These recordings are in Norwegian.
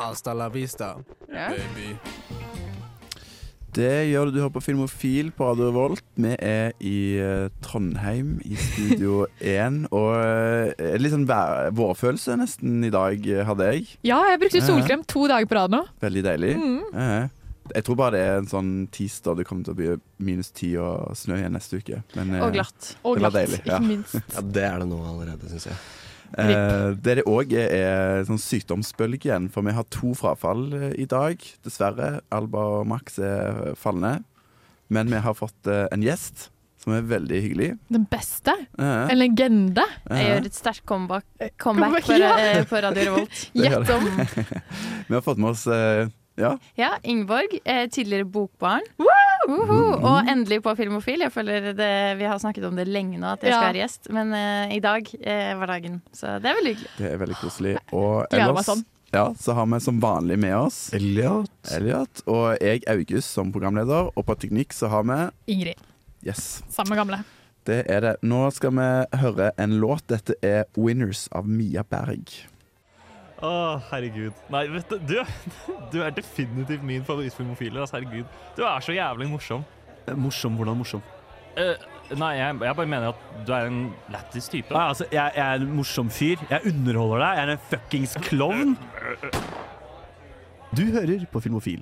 Hasta la vista, Ja. baby. Det gjør du. Du hører på Filmofil på Radio Revolt. Vi er i eh, Trondheim, i Studio 1. Og eh, litt sånn vårfølelse nesten i dag eh, hadde jeg. Ja, jeg brukte solkrem to dager på rad nå. Veldig deilig. Mm. Jeg tror bare det er en sånn tirsdag det kommer til å bli minus ti og snø igjen neste uke. Men, Og glatt. Og glatt, deilig, ja. ikke minst. Ja, det er det nå allerede, syns jeg. Eh, det det òg er, er sånn sykdomsbølge igjen, for vi har to frafall eh, i dag. Dessverre. Alba og Max er falne. Men vi har fått eh, en gjest som er veldig hyggelig. Den beste. Eh, En legende. Jeg eh, gjør et sterkt comeback, comeback Comeback, på, ja. eh, på Radio Revolt. Gjett om. Vi har fått med oss eh, Ja, Ja, Ingeborg, eh, tidligere bokbarn. Uhu, og endelig på Filmofil. Jeg føler det, Vi har snakket om det lenge nå, at jeg Ja. skal være gjest. Men eh, i dag eh, var dagen, så det er veldig hyggelig. det er veldig koselig. Og ellers sånn. ja, så har vi som vanlig med oss Elliot. Elliot og jeg, August, som programleder. Og på teknikk så har vi Ingrid. Yes, Samme gamle. det er det. Nå skal vi høre en låt. Dette er 'Winners' av Mia Berg. Å, herregud. Nei, vet du, du, du er definitivt min favorittfilmofil. Altså, herregud. Du er så jævlig morsom. Morsom? Hvordan morsom? Uh, nei, jeg, jeg bare mener at du er en lættis type. Ah, altså, jeg, jeg er en morsom fyr. Jeg underholder deg. Jeg er en fuckings klovn. Du hører på Filmofil.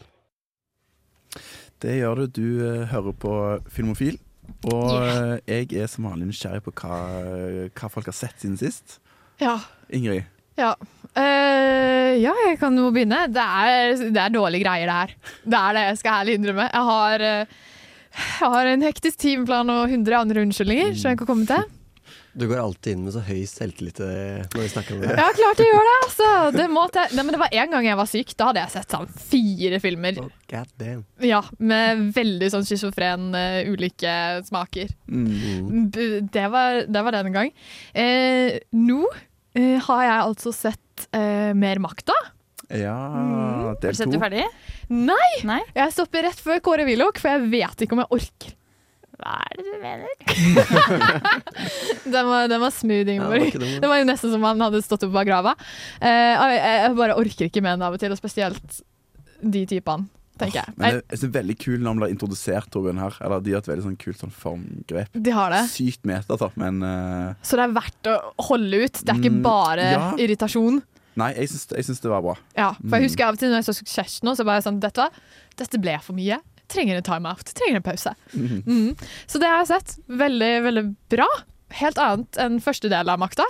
Det gjør du. Du eh, hører på Filmofil. Og yeah. jeg er som vanlig nysgjerrig på hva, hva folk har sett siden sist. Ja. Ingrid. Ja. Eh, ja, jeg kan jo begynne. Det er, det er dårlige greier, det her. Det er det, jeg skal ærlig innrømme. Jeg har, eh, jeg har en hektisk timeplan og 100 andre unnskyldninger som jeg kan komme til. Du går alltid inn med så høy selvtillit eh, når vi snakker om det. Ja, klart jeg gjør det, altså! Det. Nei, men det var en gang jeg var syk. Da hadde jeg sett sånn fire filmer. Oh, God damn. Ja, Med veldig sånn schizofren, uh, ulike smaker. Mm. Det var, det var den gang. Eh, nå eh, har jeg altså sett eh, Mer makta. Ja, mm. del du sett to. det ferdig? Nei! Nei? Jeg stopper rett før Kåre Willoch, for jeg vet ikke om jeg orker. Hva er det du mener? Den var, den var smooth, Ja, det var Ingeborg. det var jo nesten som han hadde stått opp av grava. Uh, jeg, jeg bare orker ikke med den av og til, og spesielt de typene, tenker jeg. Men det er veldig kul når de blir introdusert Torbjørn her. Eller De har et veldig sånn kult sånn formgrep. de har det. Sykt meta, da, men uh... Så det er verdt å holde ut. Det er ikke Mm, bare ja. irritasjon. Nei, jeg syns, jeg syns det var bra. Ja, for jeg Mm. husker av og til når jeg så Succession, så bare sånn Dette, dette ble for mye. Trenger en timeout. Trenger en pause. Mhm. Mm. Så det har jeg sett. Veldig, veldig bra. Helt annet enn første del av Makta.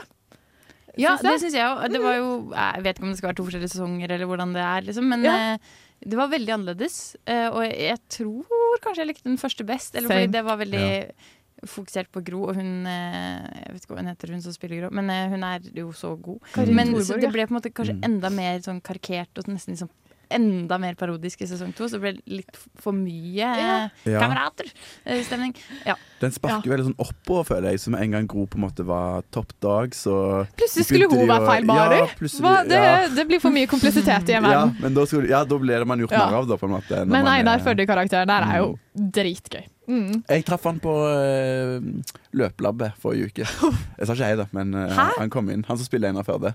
Ja, det syns jeg òg. Det var jo Jeg vet ikke om det skal være to forskjellige sesonger, eller hvordan det er, liksom, men Ja. eh, det var veldig annerledes. Eh, og jeg tror kanskje jeg likte den første best, eller fordi det var veldig fokusert på Gro, og hun eh, Jeg vet ikke hva hun heter, hun som spiller Gro, men eh, hun er jo så god. Karin Men så det ble på en måte kanskje Mm. enda mer sånn karikert og nesten liksom enda mer parodisk i sesong to, så det ble litt for mye Ja. Ja. kamerater-stemning. Den sparker veldig sånn oppover, føler jeg. Som en gang Gro på en måte var topp dag, så Plutselig skulle begynte hun de være å- feilbarer. Ja, plutselig- Hva, det, ja. det blir for mye komplisitet i en Ja, verden. men da, skulle, ja, da blir det man gjort Ja. mer av, da, på en måte. når Men man Einar er- Førde-karakteren der er jo dritgøy. Mm. Jeg traff han på uh, løpelabbet forrige uke. Jeg sa ikke hei, da, men eh, Hæ? han kom inn. Han som spiller Einar Førde.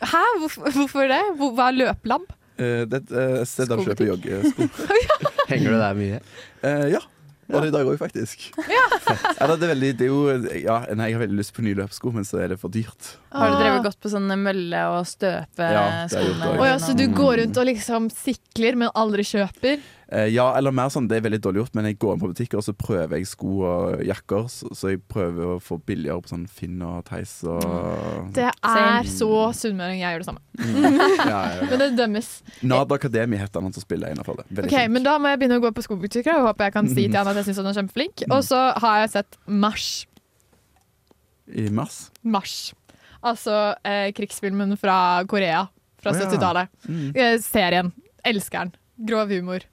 Hæ? Hvorfor, hvorfor det? Hvor, hva er løpelabb? Uh, det er et sted der du kjøper joggesko. Henger du der mye? Eh, ja. Og det i dag òg, faktisk. Eller, det er veldig, det er jo, ja, nei, jeg har veldig lyst på nye løpesko, men så er det for dyrt. Har du Ah. drevet godt på sånne mølle og støpe Ja, skoene? også. Ja, så du går rundt og liksom sikler, men aldri kjøper? Eh, ja, eller mer sånn, det er veldig dårlig gjort, men jeg går inn på butikker og så prøver jeg sko og jakker. Så, så jeg prøver å få billigere på sånn Finn og Theis og Det Same. er så sunnmøring. Jeg gjør det samme. ja, ja. Men det dømmes. Nad Akademi heter han som spiller Einar det. Veldig Ok, fint. men Da må jeg begynne å gå på skobutikker. Og håper jeg kan si til han at jeg syns han er kjempeflink. Og så har jeg sett Mars. I mars. Mars. Altså eh, krigsfilmen fra Korea fra Å, ja. 70-tallet. Mm. Eh, serien. Elsker den. grov humor.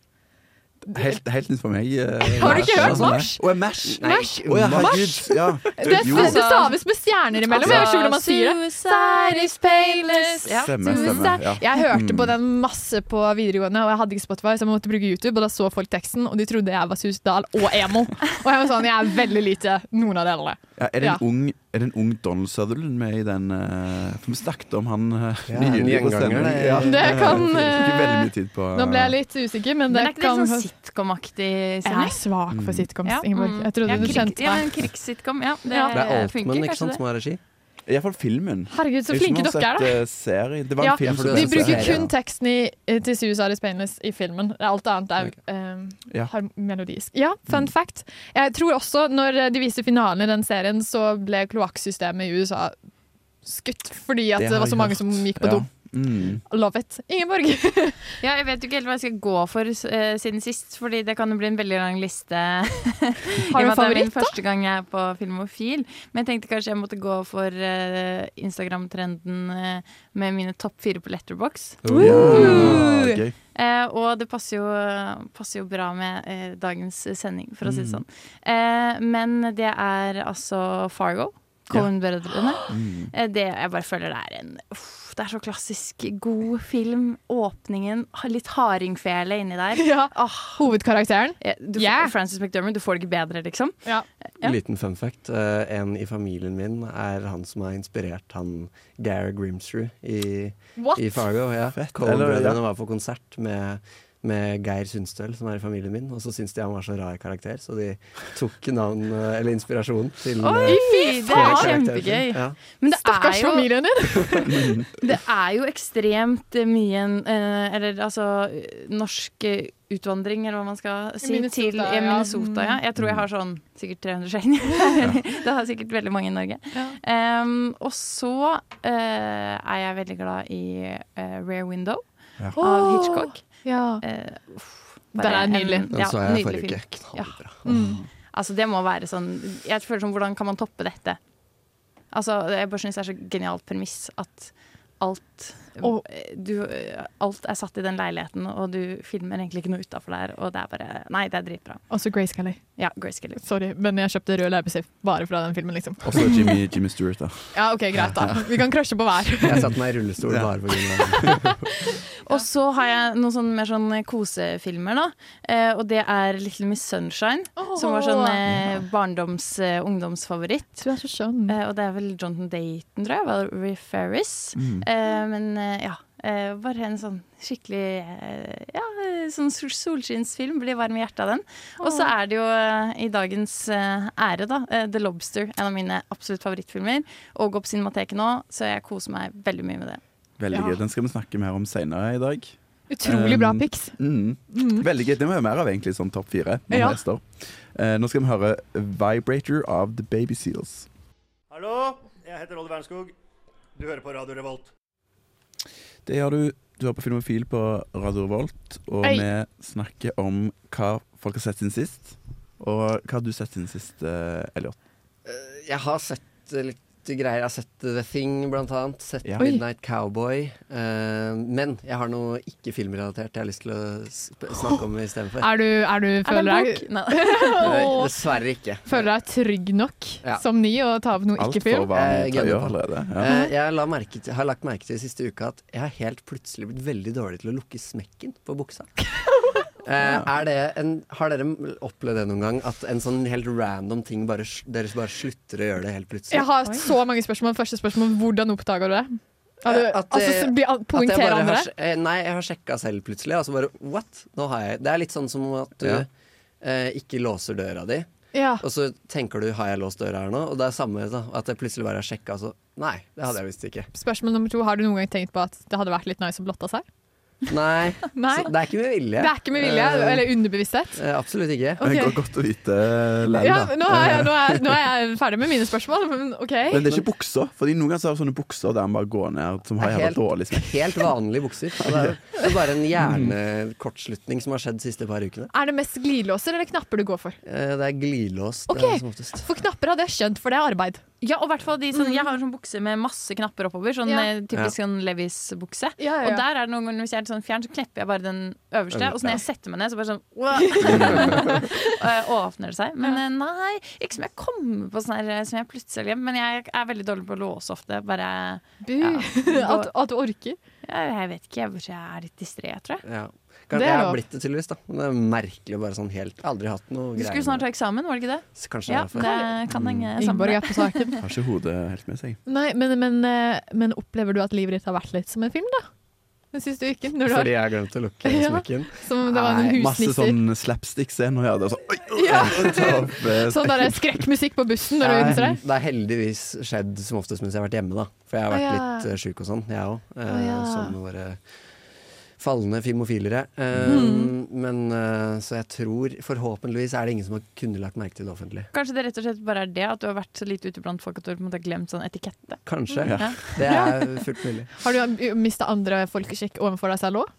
Helt, helt nytt for meg. Uh, Har du ikke hørt Mash? Å, ja, Mash. Mash? Oh, ja, herregud. Ja. Det, det, det staves med stjerner imellom. Jeg vet hvordan man sier det. Suicide is painless. Ja. Stemme, stemme. Ja. Jeg hørte Mm. på den masse på videregående, og jeg hadde ikke Spotify, så jeg måtte bruke YouTube. Og da så folk teksten, og de trodde jeg var suicidal og emo. Og jeg var sånn, jeg er veldig lite noen av delene. Ja, er, det Ja. en ung, er det en ung Donald Sutherland med i den eh, For vi snakket om han uh, Ja, nylig. Ja. Det kan, Ikke veldig mye tid på Nå ble jeg litt usikker, men Men det er ikke det litt sånn sitcom-aktig Jeg er svak for Mm. sitcoms, mm. Ingeborg. mm. Jeg trodde ja, du skjønte Ja, meg. en krigssitcom. Ja, det, Ja. Det er Altman ikke sant, som har regi. Iallfall filmen. Herregud, så flinke dere er, da. eh, serie. Det var Ja, en film som De er bruker serie, kun teksten i, eh, til Suicide is Painless i filmen. Alt annet er eh, Ja. melodisk. Ja, fun Mm. fact. Jeg tror også når eh, de viste finalen i den serien, så ble kloakksystemet i USA skutt fordi at det, har var så mange hørt. som gikk på Ja. Mm. Love it. Ingeborg. Ja, jeg vet jo ikke helt hva jeg skal gå for uh, siden sist, fordi det kan jo bli en veldig lang liste. Har du en favoritt, da? Det er min første gang jeg er på Filmofil. Men jeg tenkte kanskje jeg måtte gå for uh, Instagram-trenden uh, med mine topp fire på Letterbox. Ja, gøy. Eh, og det passer jo, passer jo bra med eh, dagens sending, for å si det Mm. sånn. Eh, men det er altså Fargo. Cohen-brødrene. Mm. Eh, Det, jeg bare føler det er en uff, Det er så klassisk god film. Åpningen, litt hardingfele inni der. ja. Ah, Hovedkarakteren. du, Yeah. Frances McDermott, du får det ikke bedre, liksom. Ja. Ja. Liten fun fact. eh, en i familien min er han som har inspirert han Gary Grimsrud i, i Fargo. Ja. Coen-brødrene ja. var på konsert med, med Geir Sundstøl, som er i familien min. Og så syntes de han var så rar karakter, så de tok navn, eh, eller inspirasjon til Oi, fy det er kjempegøy! Ja. Men det er, Stakkars jo, familien din. det er jo ekstremt mye eh, Eller altså eh, norsk eh, utvandring, eller hva man skal si, Minnesota, til ja. Minnesota. Ja. Jeg tror jeg har sånn sikkert 300 skjegg. det har sikkert veldig mange i Norge. Um, og så uh, er jeg veldig glad i uh, Rare Window Ja. av Hitchcock. Ja. Uh, uff, Den er nydelig. en- Den ja, så jeg nydelig forrige uke. Knallbra. Mm. Altså, det må være sånn Jeg føler sånn, hvordan kan man toppe dette? Altså, jeg bare synes det er så genialt premiss at alt Og- du, Alt er satt i den leiligheten, og du filmer egentlig ikke noe utafor der, og det er bare Nei, det er dritbra. Også Grace Kelly. Ja, Grace Kelly. Sorry, men jeg kjøpte rød leppestift bare fra den filmen, liksom. Også Jimmy, Jimmy Stewart, da. Ja, OK, greit, da. Vi kan crushe på hver. Jeg satte meg i rullestol bare på grunn av Og så har jeg noen sånn mer sånn kosefilmer, da. Eh, og det er Little Miss Sunshine, som var sånn eh, barndoms eh, ungdomsfavoritt. Du er så skjønn. Eh, og det er vel Jonathan Dayton, tror jeg. Valerie Ferris. Mm. Eh, men eh, ja. eh, bare en sånn skikkelig eh, Ja, eh, sånn sol- solskinnsfilm. Blir varm i hjertet av den. Og så er det jo eh, i dagens eh, ære, da, eh, The Lobster. En av mine absolutt favorittfilmer. Og går på Cinemateket nå, så jeg koser meg veldig mye med det. Veldig gøy. Den skal vi snakke mer om senere i dag. Utrolig bra Um, pics. Um, Mm. Veldig gøy. Det må være mer av egentlig sånn topp fire. Ja. Eh, nå skal vi høre 'Vibrator' av The Baby Seals. Hallo, jeg heter Odd Wernskog. Du hører på Radio Revolt. Det gjør du. Du er på Filmofil på Radio Revolt, og Oi. vi snakker om hva folk har sett siden sist. Og hva har du sett siden sist, eh, Elliot? Eh, Jeg har sett eh, litt greier. Jeg har sett The Thing, blant annet. Sett Ja. Midnight Cowboy. Uh, men jeg har noe ikke filmrelatert jeg har lyst til å snakke om istedenfor. Er du, er du Er det føler en deg. Uh, Dessverre ikke. Føler deg trygg nok Ja. som ny å ta opp noe ikke-film? Eh. Ja. Eh, jeg la merke til, har lagt merke til siste uka at jeg har helt plutselig blitt veldig dårlig til å lukke smekken på buksa. Eh, er det en, har dere opplevd det noen gang? At en sånn helt random ting bare, dere bare slutter å gjøre det helt plutselig? Jeg har så mange spørsmål. Første spørsmål hvordan oppdager du det? Har du, at, altså, så At jeg bare andre? Har, eh, nei, jeg har sjekka selv plutselig. Altså bare what? Nå har jeg Det er litt sånn som at du Ja. eh, ikke låser døra di, Ja. og så tenker du har jeg låst døra her nå? Og det er samme da, at jeg plutselig bare har sjekka, så nei, det hadde jeg visst ikke. Spørsmål nummer to. Har du noen gang tenkt på at det hadde vært litt nice å blotte seg? Nei, Nei. Så det er ikke med vilje. Det er ikke med vilje, Eh, eller underbevissthet? eh, absolutt ikke. Okay. Det går godt å vite, Len, Ja, da. nå er, jeg, nå, er, nå er jeg ferdig med mine spørsmål, men OK. Men det er ikke bukser. Fordi Noen ganger så har du sånne bukser der man bare går ned som har helt- dårlig smekk. Helt vanlige bukser. Det, er, det er bare en hjernekortslutning som har skjedd de siste par ukene. Er det mest glidelåser eller knapper du går for? Eh, Det er glidelås. okay. Det er som oftest. For knapper hadde jeg skjønt, for det er arbeid. Ja, og hvert fall de sånn, Jeg har en sånn bukse med masse knapper oppover. Sånn Ja. eh, typisk sånn Levis-bukse. Ja, ja, Og der er det noen ganger hvis jeg er sånn fjern, så knepper jeg bare den øverste. Og så når jeg setter meg ned, så bare sånn Og Eh, Åpner det seg. Men eh, nei, ikke som jeg kommer på sånn her som jeg plutselig. Men jeg er veldig dårlig på å låse ofte. Bare Ja. at, at du orker. Jeg, jeg vet ikke, jeg, jeg er litt distré, tror jeg. Ja. Det Kanskje er jeg har blitt det, tydeligvis. da Men det er merkelig å bare sånn helt Aldri hatt noe greier. Du skulle snart ta eksamen, var det ikke det? det. Kanskje Ja, det derfor. det kan henge sammen. Ingeborg er på saken. Har ikke hodet helt med seg. Nei, men, men, eh, men opplever du at livet ditt har vært litt som en film, da? Den siste uken? Når du har, Fordi jeg glemte å lukke Ja. smekken. som det var en Nei, Masse sånn slapstick-scener. Ja, så, sånn, oi, oi, Ja. eh, Sånn der skrekkmusikk på bussen når du unser deg. Det har heldigvis skjedd som oftest mens jeg har vært hjemme, da. For jeg har vært ja. litt uh, sjuk og sånn, jeg òg. Å, ja. Som våre falne filmofilere. Eh, Mm. Men eh, Så jeg tror Forhåpentligvis er det ingen som har kunnet lagt merke til det offentlig. Kanskje det rett og slett bare er det at du har vært så lite ute blant folk at du har glemt sånn etikette. Kanskje. Ja. Det er fullt mulig. Har du mista andre folkeskikk overfor deg selv òg?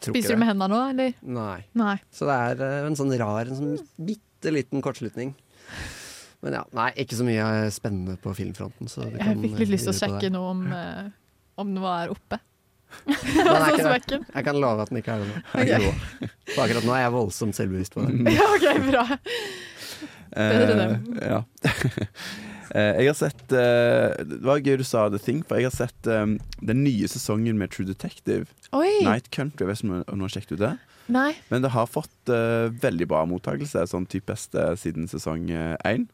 Spiser du med hendene nå, eller? Nei. Nei. Så det er eh, en sånn rar, en sånn bitte liten kortslutning. Men ja, nei, ikke så mye eh, spennende på filmfronten. Jeg fikk litt eh, lyst til å sjekke noe om, eh, om noe er oppe. Den er ikke det. Jeg kan love at den ikke er det nå. Okay. For akkurat nå er jeg voldsomt selvbevisst på det. Ja, OK, bra. Bedre det. Eh, ja. Eh, jeg har sett eh, Det var gøy du sa The Thing, for jeg har sett eh, den nye sesongen med True Detective. Oi! Night Country. Jeg vet ikke om noen har sjekket ut det? Nei. Men det har fått uh, veldig bra mottakelse, sånn typ beste siden sesong én.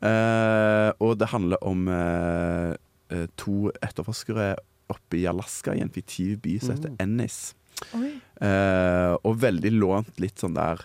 Eh, og det handler om eh, eh, to etterforskere oppe i Alaska, i en fiktiv by som heter Mm. Ennis. Eh, og veldig lånt litt sånn der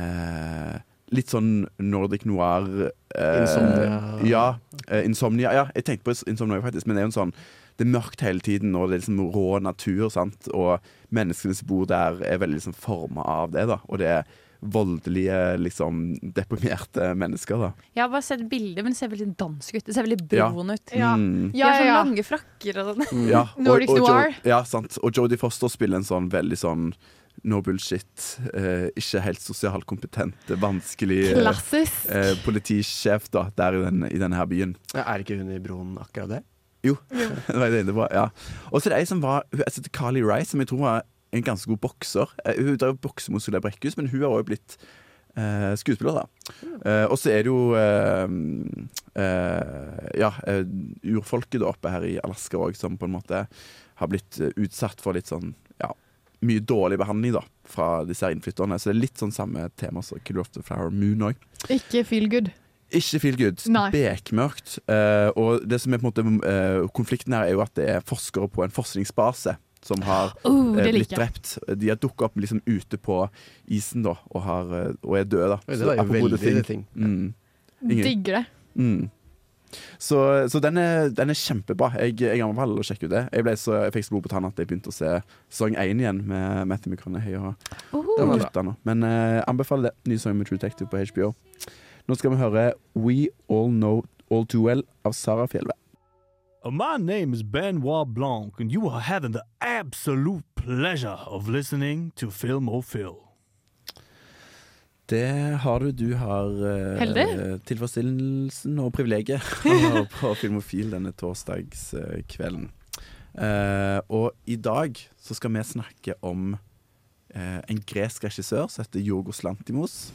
eh, Litt sånn Nordic noir eh, Insomnia. Ja. eh, insomnia. Ja, jeg tenkte på Insomnia faktisk, men det er jo en sånn Det er mørkt hele tiden, og det er liksom rå natur, sant. Og menneskene som bor der, er veldig liksom forma av det, da. Og det er voldelige, liksom deprimerte mennesker, da. Jeg har bare sett bilder, men det ser veldig dansk ut. Det ser veldig Ja. ut. Ja. Mm. De Ja, ja, ja. lange frakker og sånn. Ja, Nordic og og noir. Ja, sant. Og Jodie Foster spiller en sånn veldig sånn no bullshit, eh, ikke helt sosialt kompetent, vanskelig eh, eh, politisjef da, der i, den, i denne her byen. Ja, er ikke hun i Broen akkurat det? Jo, det var det det var, ja. Og så er det ei som var Hun heter Carly Rice, som jeg tror var en ganske god bokser. Eh, Hun drev bokser mot Solveig Brekkhus, men hun har også blitt eh, skuespiller, da. Eh, og så er det jo eh, Ja, urfolket oppe her i Alaska òg, som på en måte har blitt utsatt for litt sånn ja, mye dårlig behandling da fra disse her innflytterne. Så det er litt sånn samme tema som Killer of the Flower Moon òg. Ikke feel good. Ikke feel good. Nei. Bekmørkt. Uh, og det som er på en måte uh, konflikten her, er jo at det er forskere på en forskningsbase som har Oh, eh, blitt drept. De har dukka opp liksom ute på isen da, og, har, eh, og er døde. da. Oi, det er var jo veldig ting. ting. Thing. Mm. Digger det. Mm. Så, så den, er, den er kjempebra. Jeg, jeg anbefaler å sjekke ut det. Jeg, ble så, jeg fikk så blod på tanna at jeg begynte å se sesong én igjen med Matthew McConaughey og, Oh. og gutta nå. Men eh, anbefaler det. Ny sang med True Detective på HBO. Nå skal vi høre We All Know All Too Well av Sara Fjellve. Uh, My name is Benoit Blanc, and you are having the absolute pleasure of listening to Film or Det har du. Du har eh, tilfredsstillelsen og privilegiet på Filmofil denne torsdagskvelden. Eh, og i dag så skal vi snakke om eh, en gresk regissør som heter Jorgos Lantimos.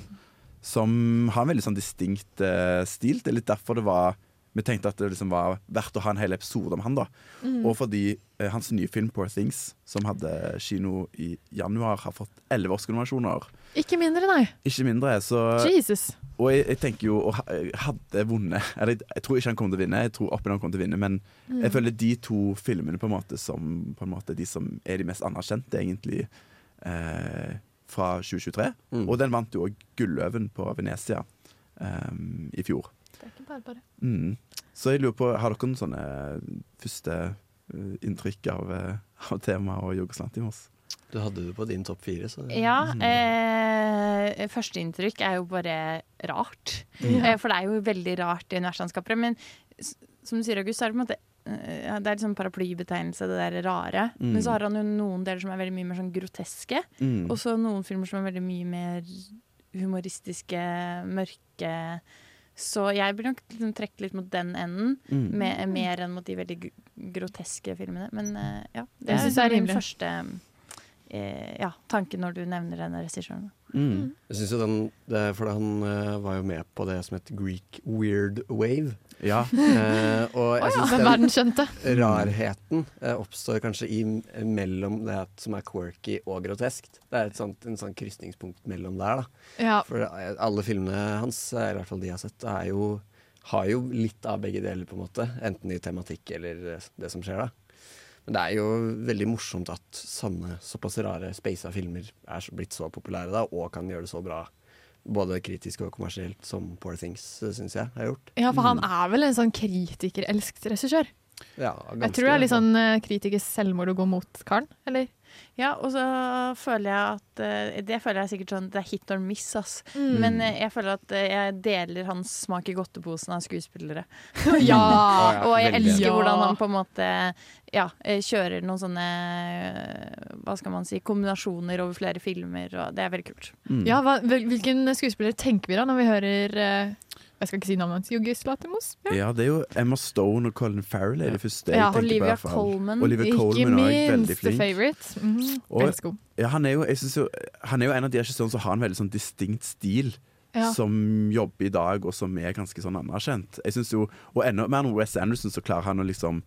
Som har en veldig sånn distinkt eh, stil. Det er litt derfor det var vi tenkte at det liksom var verdt å ha en hel episode om han. da Mm. Og fordi eh, hans nye film Poor Things, som hadde kino i januar, har fått elleve Oscar-nominasjoner. Ikke mindre, nei. Ikke mindre. Så, Jesus. og jeg, jeg tenker jo og Hadde vunnet Eller jeg, jeg tror ikke han kommer til å vinne, jeg tror Oppenheim kommer til å vinne, men Mm. jeg føler de to filmene på en måte som på en måte de som er de mest anerkjente, egentlig, eh, fra 2023. Mm. Og den vant jo òg Gulløven på Venezia eh, i fjor. Er bare bare. Mm. Så jeg lurer på, har dere noen sånne første eh, inntrykk av, uh, av temaet og Jugoslant i Moss? Du hadde det på din topp fire, så Ja, eh, Førsteinntrykk er jo bare rart. Ja. for det er jo veldig rart i universlandskapet. Men som du sier, August, så er det på en måte eh, ja, det er liksom paraplybetegnelse, det der rare. Mm. Men så har han jo noen deler som er veldig mye mer sånn groteske. Mm. Og så noen filmer som er veldig mye mer humoristiske, mørke. Så jeg blir nok liksom trekke litt mot den enden, Mm. med, mer enn mot de veldig groteske filmene. Men uh, ja, det Jeg er, synes det er min første uh, ja, tanke når du nevner denne regissøren. Mm. Jeg synes jo den, det, for han uh, var jo med på det som het Greek Weird Wave. Ja. Uh, og jeg synes Den den rarheten uh, oppstår kanskje i, mellom det at, som er quirky og groteskt. Det er et sånt, en sånn krysningspunkt mellom der, da. Ja. For alle filmene hans, i hvert fall de jeg har sett, er jo, har jo litt av begge deler, på en måte. Enten i tematikk eller det som skjer, da. Men det er jo veldig morsomt at sanne, såpass rare spasa filmer er blitt så populære da, og kan gjøre det så bra. Både kritisk og kommersielt, som Poor Things syns jeg har gjort. ja, for han Mm. er vel en sånn kritikerelsket regissør. Ja, Jeg tror det er litt sånn uh, kritikers selvmord å gå mot karen, eller? Ja, og så føler jeg at eh, Det føler jeg sikkert sånn Det er hit or miss, ass. Mm. Men eh, jeg føler at eh, jeg deler hans smak i godteposen av skuespillere. ja! Og jeg elsker Ja. hvordan han på en måte ja, eh, kjører noen sånne eh, hva skal man si, kombinasjoner over flere filmer, og det er veldig kult. Mm. ja hva, hvilken skuespiller tenker vi da når vi hører eh, Jeg skal ikke si navnet hans. Jugis Latimos? Ja. Ja, det er jo Emma Stone og Colin Farrell er de første jeg Ja, tenker på. Coleman, Olivia. Colman. Ikke minst The flink. Favourite. Mm, Og- elsker henne. Ja, han, er jo, jo, han er jo en av de regissørene som har en veldig sånn distinkt stil. Ja. Som jobber i dag, og som er ganske sånn anerkjent. Jeg synes jo, Og enda mer enn Wes Anderson så klarer han å liksom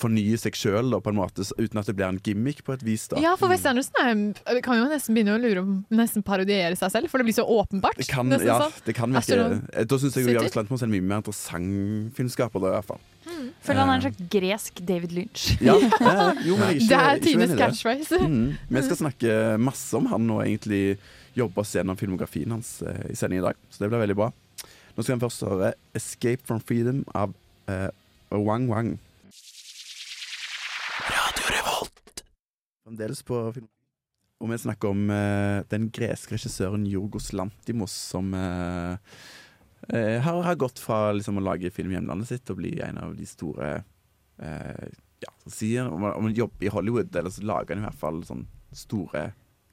fornye seg sjøl uten at det blir en gimmick på et vis. da Ja, for Wes Anderson er, kan jo nesten begynne å lure om nesten parodiere seg selv, for det blir så åpenbart. Det kan, nesten ja, sånn. det kan virke Astronaut eh, Da syns jeg. Jarvis Lantimos er en mye mer interessant filmskaper, da, i hvert fall. Føler han er en slags gresk David Lynch. Ja, ja, jo, men jeg er ikke, Det er Tines catchphrase. Mm. Vi skal snakke masse om han og egentlig jobbe oss gjennom filmografien hans eh, i sending i dag. Så det blir veldig bra. Nå skal vi først høre 'Escape from Freedom' av uh, Wang Wang. Fremdeles på film. Og vi snakker om uh, den greske regissøren Jorgos Lantimos, som uh, uh, har, har gått fra liksom, å lage film i hjemlandet sitt og bli en av de store eh, ja, som sier, om, han- om han jobber i Hollywood, eller så lager han i hvert fall sånn store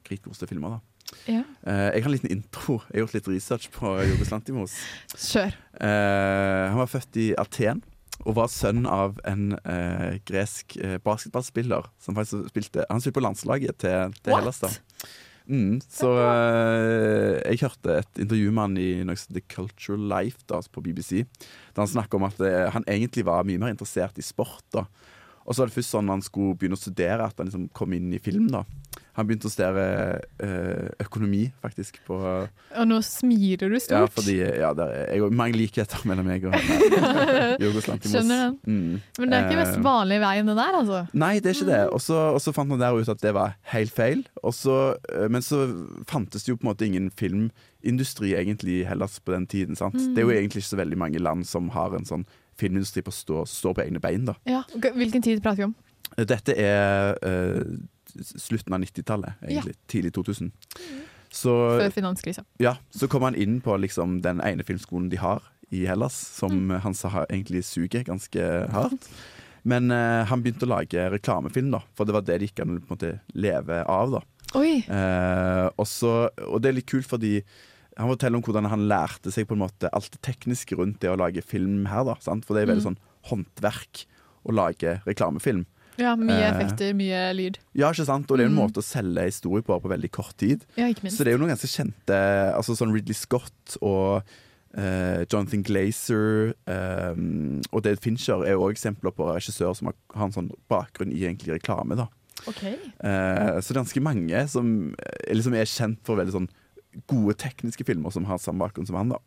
kritikerste filmer. da. Ja. Eh, jeg har en liten intro. Jeg har gjort litt research på Jorgos Lantimos. Kjør. Eh, han var født i Aten og var sønn av en eh, gresk eh, basketballspiller som faktisk spilte Han spilte på landslaget til, til Hellas. da. Mm, så eh, jeg hørte et intervju med han i noe som heter The Cultural Life da, på BBC. Der han snakker om at eh, han egentlig var mye mer interessert i sport. da. Og så var det først sånn han skulle begynne å studere at han liksom kom inn i film. da. Han begynte å studere eh, økonomi, faktisk. på Og nå smiler du ja, stort. fordi ja, det er, jeg mange likheter mellom meg og Jorgos Lantimos. Skjønner den. Mm. Men det er ikke mest vanlig vei veien, det der, altså. Nei, det er ikke det. Og så, fant han der ut at det var helt feil. Også, eh, men så fantes det jo på en måte ingen filmindustri egentlig i Hellas på den tiden. sant? Mm. Det er jo egentlig ikke så veldig mange land som har en sånn filmindustri på å stå, stå på egne bein. da. Ja. Hvilken tid prater vi om? Dette er uh, slutten av 90-tallet, egentlig. Tidlig 2000. Så, Før finanskrisa. ja, så kom han inn på liksom, den ene filmskolen de har i Hellas, som han sa egentlig suger ganske hardt. Men uh, han begynte å lage reklamefilm, da, for det var det de ikke an å leve av. da. Oi! Eh, og, og det er litt kult fordi han forteller om hvordan han lærte seg på en måte alt det tekniske rundt det å lage film her. da, sant? For det er veldig Mm. sånn håndverk å lage reklamefilm. Ja, mye Eh, effekter, mye lyd. Ja, ikke sant? Og det er jo en Mm. måte å selge historie på på veldig kort tid. Ja, ikke minst. Så det er jo noen ganske kjente Altså sånn Ridley Scott og eh, Jonathan Glazer eh, og David Fincher er jo også eksempler på regissører som har, har en sånn bakgrunn i egentlig reklame. da. Ok. Eh, så det er ganske mange som liksom er kjent for veldig sånn gode tekniske filmer som har samme bakgrunn som han. da.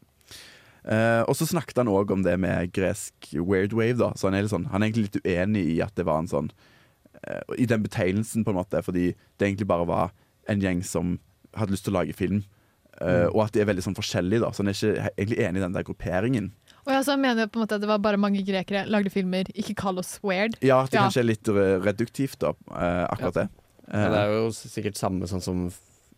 Eh, og så snakket han òg om det med gresk weird wave. da, så Han er, litt sånn, han er egentlig litt uenig i at det var en sånn eh, I den betegnelsen, på en måte, fordi det egentlig bare var en gjeng som hadde lyst til å lage film. eh, Mm. Og at de er veldig sånn forskjellige, da, så han er ikke egentlig enig i den der grupperingen. Og jeg så mener på en måte at det var bare mange grekere lagde filmer. Ikke kall oss weird. Ja, at det Ja. kanskje er litt eh, reduktivt, da, eh, akkurat det. Ja, det er jo sikkert samme sånn som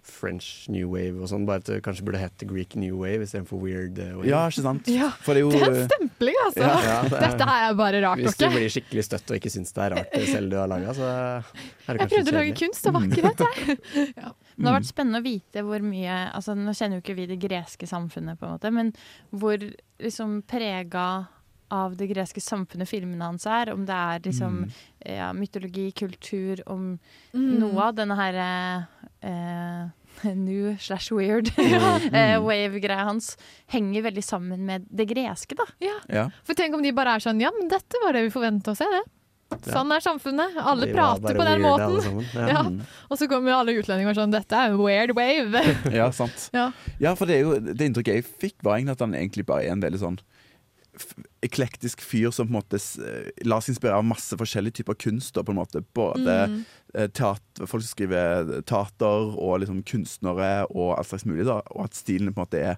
French New Wave og sånn, bare at det kanskje burde hett Greek New Wave istedenfor Weird eh, Wave. Ja, ikke sant? Ja, For det er jo Det er en stempling, altså! Ja, ja, det er- Dette er bare rart Hvis du blir skikkelig støtt og ikke syns det er rart det selv du har laga, så er det Jeg prøvde å lage kunst, det var ikke det. jeg. Men det har Mm. vært spennende å vite hvor mye altså Nå kjenner jo ikke vi det greske samfunnet, på en måte, men hvor liksom prega av det greske samfunnet filmene hans er. Om det er liksom Mm. ja, mytologi, kultur, om Mm. noe av denne her eh, new slash weird Ja. eh, Mm. wave-greia hans henger veldig sammen med det greske, da. Ja. For tenk om de bare er sånn Ja, men dette var det vi forventa oss, er det. Sånn er samfunnet. Alle De prater på den weird, måten. Ja. Ja. Mm. Og så kommer jo alle utlendinger sånn Dette er weird wave. Ja, sant. Ja. Ja, for det, er jo, det inntrykket jeg fikk, var egentlig at han egentlig bare er en veldig sånn eklektisk fyr som på en måte s- lar seg inspirere av masse forskjellige typer kunst. på en måte. Både Mm. eh, teater, folk som skriver teater, og liksom kunstnere og alt slags mulig. da, Og at stilen på en måte er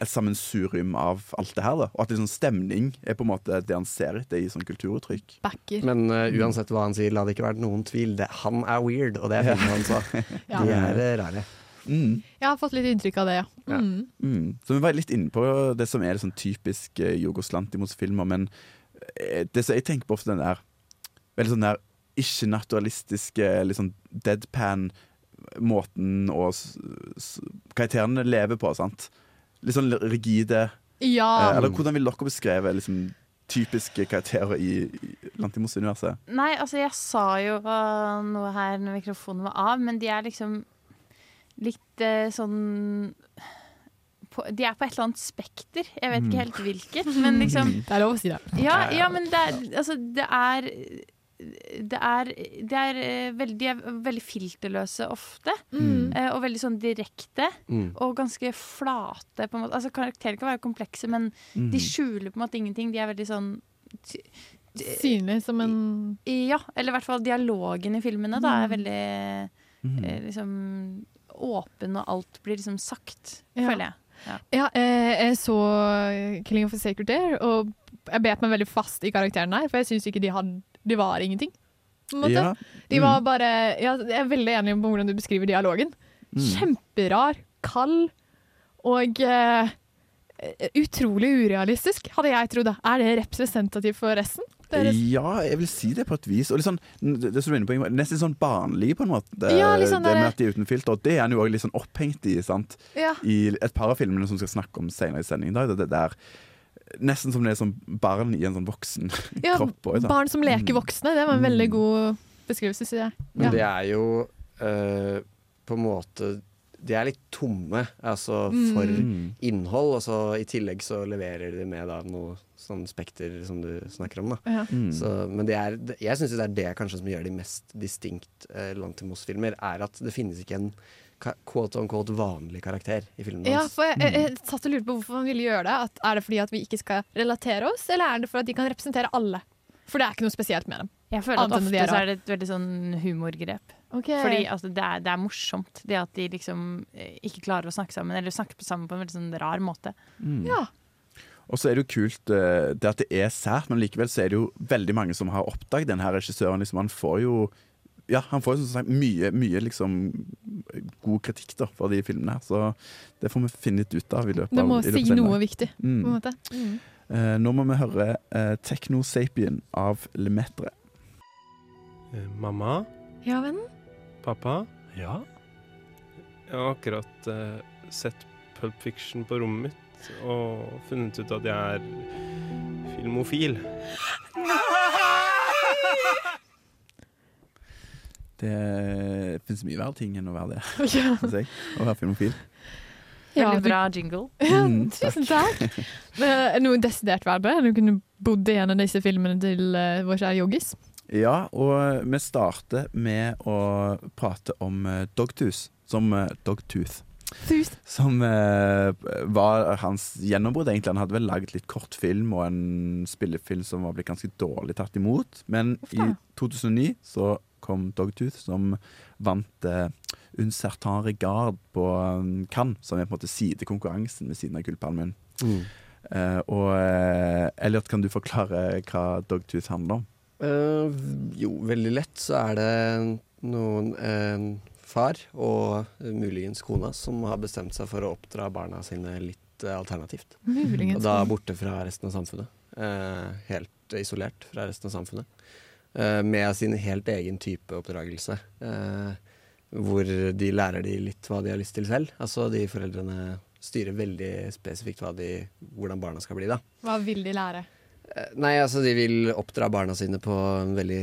et sammensurium av alt det her. da, Og at liksom stemning er på en måte det han ser etter i sånn kulturuttrykk. Backer. Men uh, uansett hva han sier, la det ikke være noen tvil. Det, han er weird, og det er filmen han sa. Ja. De er eh, rare. Mm. Jeg har fått litt inntrykk av det, ja. Ja. Mm. Mm. Så vi var litt inne på det som er sånn typisk eh, Jorgos Lantimos-filmer, men eh, det som jeg tenker på ofte den der veldig sånn der ikke-naturalistiske, litt sånn deadpan måten og karakterene lever på, sant? Litt sånn rigide. Ja. Eh, eller hvordan vil dere beskrive liksom, typiske karakterer i, i Lantimos-universet? Nei, altså jeg sa jo noe her når mikrofonen var av, men de er liksom litt eh, sånn på, De er på et eller annet spekter. Jeg vet ikke helt hvilket, men liksom Det er lov å si det. Ja, ja men det er Altså, det er det er, det er eh, veldig, de er veldig filterløse ofte, Mm. eh, og veldig sånn direkte. Mm. Og ganske flate. På en måte. Altså, karakterer kan være komplekse, men Mm. de skjuler på en måte ingenting. De er veldig sånn Synlig som en Ja, eller i hvert fall dialogen i filmene da, er Mm. veldig Mm. eh, liksom åpen, og alt blir liksom sagt, Ja. føler jeg. Ja, eh, jeg så 'Killing of a Sacred Deer', og jeg bet meg veldig fast i karakteren der, for jeg syns ikke de hadde De var ingenting. På en måte. Ja. De var bare ja, Jeg er veldig enig på hvordan du beskriver dialogen. Mm. Kjemperar, kald og eh, utrolig urealistisk, hadde jeg trodd. Er det representativt for resten? Deres? Ja, jeg vil si det på et vis. Og litt sånn, det, som du er inne på, Nesten sånn barnlig, på en måte. Ja, liksom det, det med at de er uten filter. Og det er han jo også litt sånn opphengt i. sant? Ja. I et par av filmene som vi skal snakke om senere i sendingen. Da, det, det der, nesten som det er som barn i en sånn voksen Ja, kropp. også, barn som leker Mm. voksne, det var en veldig god beskrivelse, jeg. Men det er jo eh, på en måte De er litt tomme altså, for Mm. innhold, og så i tillegg så leverer de med da, noe sånn spekter som du snakker om. Da. Ja. Mm. Så, men det er, jeg syns det er det kanskje som gjør de mest distinkt eh, Lantimos-filmer, er at det finnes ikke en quote on quote vanlig karakter i filmen hans. Ja, for jeg, jeg, jeg satt og lurte på hvorfor han ville gjøre det. At, er det fordi at vi ikke skal relatere oss, eller er det for at de kan representere alle? For det er ikke noe spesielt med dem. Jeg føler at ofte så er det et veldig sånn humorgrep. Okay. Fordi altså, det, er, det er morsomt, det at de liksom eh, ikke klarer å snakke sammen, eller snakker sammen på en veldig sånn rar måte. Mm. Ja. Og så er det jo kult eh, det at det er sært, men likevel så er det jo veldig mange som har oppdaget den her regissøren. Liksom, han får jo ja, han får jo sagt mye, mye liksom god kritikk da for de filmene her, så det får vi finne litt ut av i løpet Det av må i løpet av si noe viktig, på en Mm. måte. Mm. Eh, nå må vi høre eh, Techno Sapien av Lemetre. Eh, Mamma? Ja, vennen? Pappa? Ja? Jeg har akkurat uh, sett Pulp Fiction på rommet mitt og funnet ut at jeg er filmofil. Det fins mye verre ting enn å være det, Ja. jeg. Å være filmofil. Ja, Veldig du- bra jingle. Ja, Mm, tusen takk. Det er Noe desidert verre? Du kunne bodd i en av disse filmene til uh, vår kjære Joggis. Ja, og vi starter med å prate om eh, Dogtooth, som eh, Dogtooth. Tooth. Som eh, var hans gjennombrudd, egentlig. Han hadde vel laget litt kortfilm og en spillefilm som var blitt ganske dårlig tatt imot. Men i 2009 så kom Dogtooth, som vant eh, Un certain regard på um, Cannes, som er på en måte sidekonkurransen ved siden av Gullpalmen. Mm. Eh, og eh, Elliot, kan du forklare hva Dogtooth handler om? Eh, jo, veldig lett så er det noen uh, far og uh, muligens kona som har bestemt seg for å oppdra barna sine litt alternativt. Muligens. Og da borte fra resten av samfunnet. Helt isolert fra resten av samfunnet. Med sin helt egen type oppdragelse. Hvor de lærer de litt hva de har lyst til selv. Altså de foreldrene styrer veldig spesifikt de, hvordan barna skal bli, da. Hva vil de lære? Eh, Nei, altså de vil oppdra barna sine på en veldig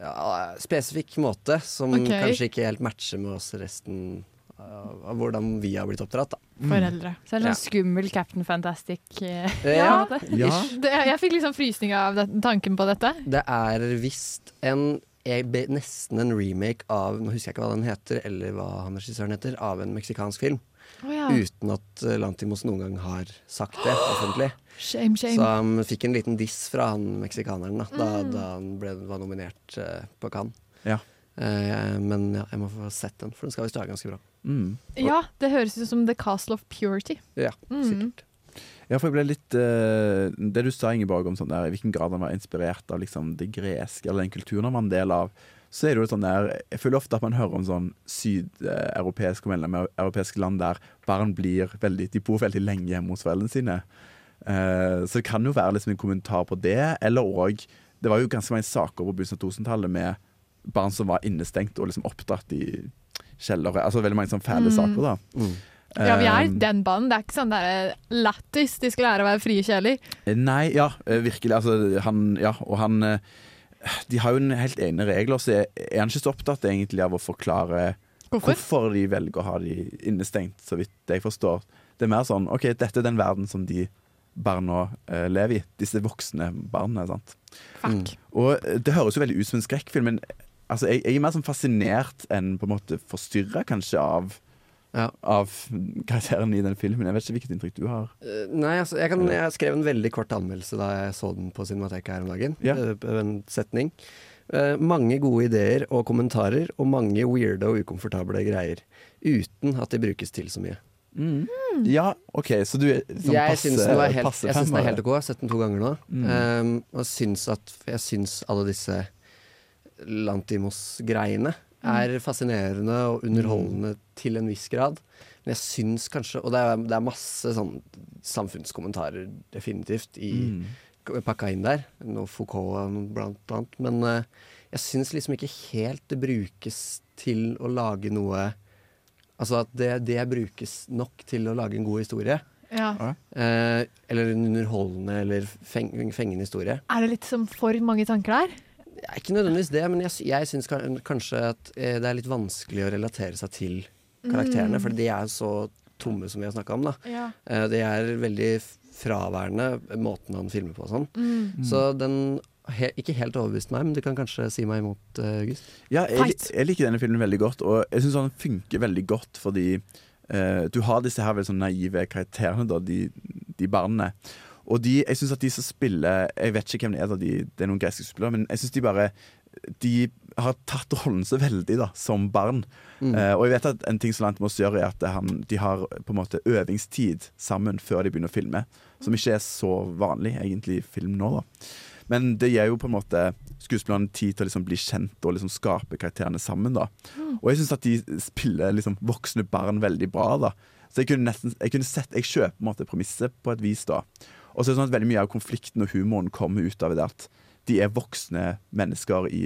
ja, spesifikk måte, som okay. kanskje ikke helt matcher med oss resten av, av hvordan vi har blitt oppdratt, da. Foreldre. Så er det Ja. sånn skummel Captain Fantastic. eh, Ja. Ja. Det, jeg fikk liksom frysninger av det, tanken på dette. Det er visst en jeg be, nesten en remake av Nå husker jeg ikke hva den heter, eller hva han regissøren heter, av en meksikansk film. Ja. Uten at eh, Lantimos noen gang har sagt det offentlig. Shame, shame. Så han fikk en liten diss fra han meksikaneren da, da, Mm. da han ble, var nominert uh, på Cannes. Ja. Uh, men ja, jeg må få sett den, for den skal visst være ganske bra. Mm. Ja, det høres ut som The Castle of Purity. Ja, Mm. sikkert. Ja, for jeg ble litt uh, Det du sa, Ingeborg, om sånn der, i hvilken grad han var inspirert av liksom, det greske, eller den kulturen han var en del av, så er det jo sånn der Jeg føler ofte at man hører om sånn sydeuropeiske medlemmer av europeiske land der barn blir veldig De bor veldig lenge hjemme hos foreldrene sine. Uh, så det kan jo være liksom en kommentar på det, eller òg Det var jo ganske mange saker på begynnelsen av 2000-tallet med barn som var innestengt og liksom oppdratt i kjellere. Altså veldig mange sånne fæle Mm. saker, da. Mm. Ja, vi er Eh, den banen. Det er ikke sånn det er lættis de skal lære å være frie kjeler. Nei, ja, eh, virkelig. Altså, han, ja, og han eh, De har jo en helt egne regler, så er han ikke så opptatt egentlig av å forklare Hvorfor? hvorfor de velger å ha de innestengt, så vidt jeg forstår. Det er mer sånn OK, dette er den verden som de barna uh, lever i. Disse voksne barna. sant? Mm. Og eh, det høres jo veldig ut som en skrekkfilm, men altså, jeg, jeg er mer sånn fascinert enn på en måte forstyrra, kanskje, av Ja. Av karakteren i den filmen. Jeg vet ikke hvilket inntrykk du har. Uh, Nei, altså, jeg, kan, jeg skrev en veldig kort anmeldelse da jeg så den på Cinemateket her om dagen. Ja. eh, En setning. Uh, mange gode ideer og kommentarer, og mange weirde og ukomfortable greier. Uten at de brukes til så mye. Ja, OK, så du er sånn jeg passe, syns helt- passe jeg syns den er helt ok. Jeg har sett den to ganger nå. Mm. Um, og syns at, jeg syns alle disse Lantimos-greiene er fascinerende og underholdende til en viss grad. Men jeg syns kanskje Og det er, det er masse sånn samfunnskommentarer definitivt i, Mm. pakka inn der. Noe Foucault blant annet. Men uh, jeg syns liksom ikke helt det brukes til å lage noe Altså at det, det brukes nok til å lage en god historie. Ja. Eh, eller en underholdende eller feng, fengende historie. Er det litt som for mange tanker der? Ikke nødvendigvis det, men jeg, jeg syns kanskje at eh, det er litt vanskelig å relatere seg til karakterene, Mm. for de er så tomme som vi har snakka om. da. Ja. Eh, de er veldig fraværende, måten han filmer på og sånn. Mm. Så den he, ikke helt overbevist meg, men du kan kanskje si meg imot, eh, August. Ja, jeg, jeg liker denne filmen veldig godt, og jeg syns den funker veldig godt fordi eh, du har disse her veldig sånn naive karakterene, da, de, de barna. Og de, jeg syns at de som spiller Jeg vet ikke hvem det er, de, det er noen greske spillere, men jeg syns de bare De har tatt rollen så veldig da, som barn. Mm. Eh, og jeg vet at en ting som Lantimos gjør, er at han, de har på en måte øvingstid sammen før de begynner å filme. Som ikke er så vanlig egentlig i film nå, da. Men det gir jo på en måte skuespillerne tid til å liksom bli kjent og liksom skape karakterene sammen. da Og jeg syns at de spiller liksom voksne barn veldig bra. da Så jeg kunne nesten Jeg kunne sett Jeg kjøper på en måte premisset på et vis. da Og så er det sånn at veldig mye av konflikten og humoren kommer ut av det at de er voksne mennesker i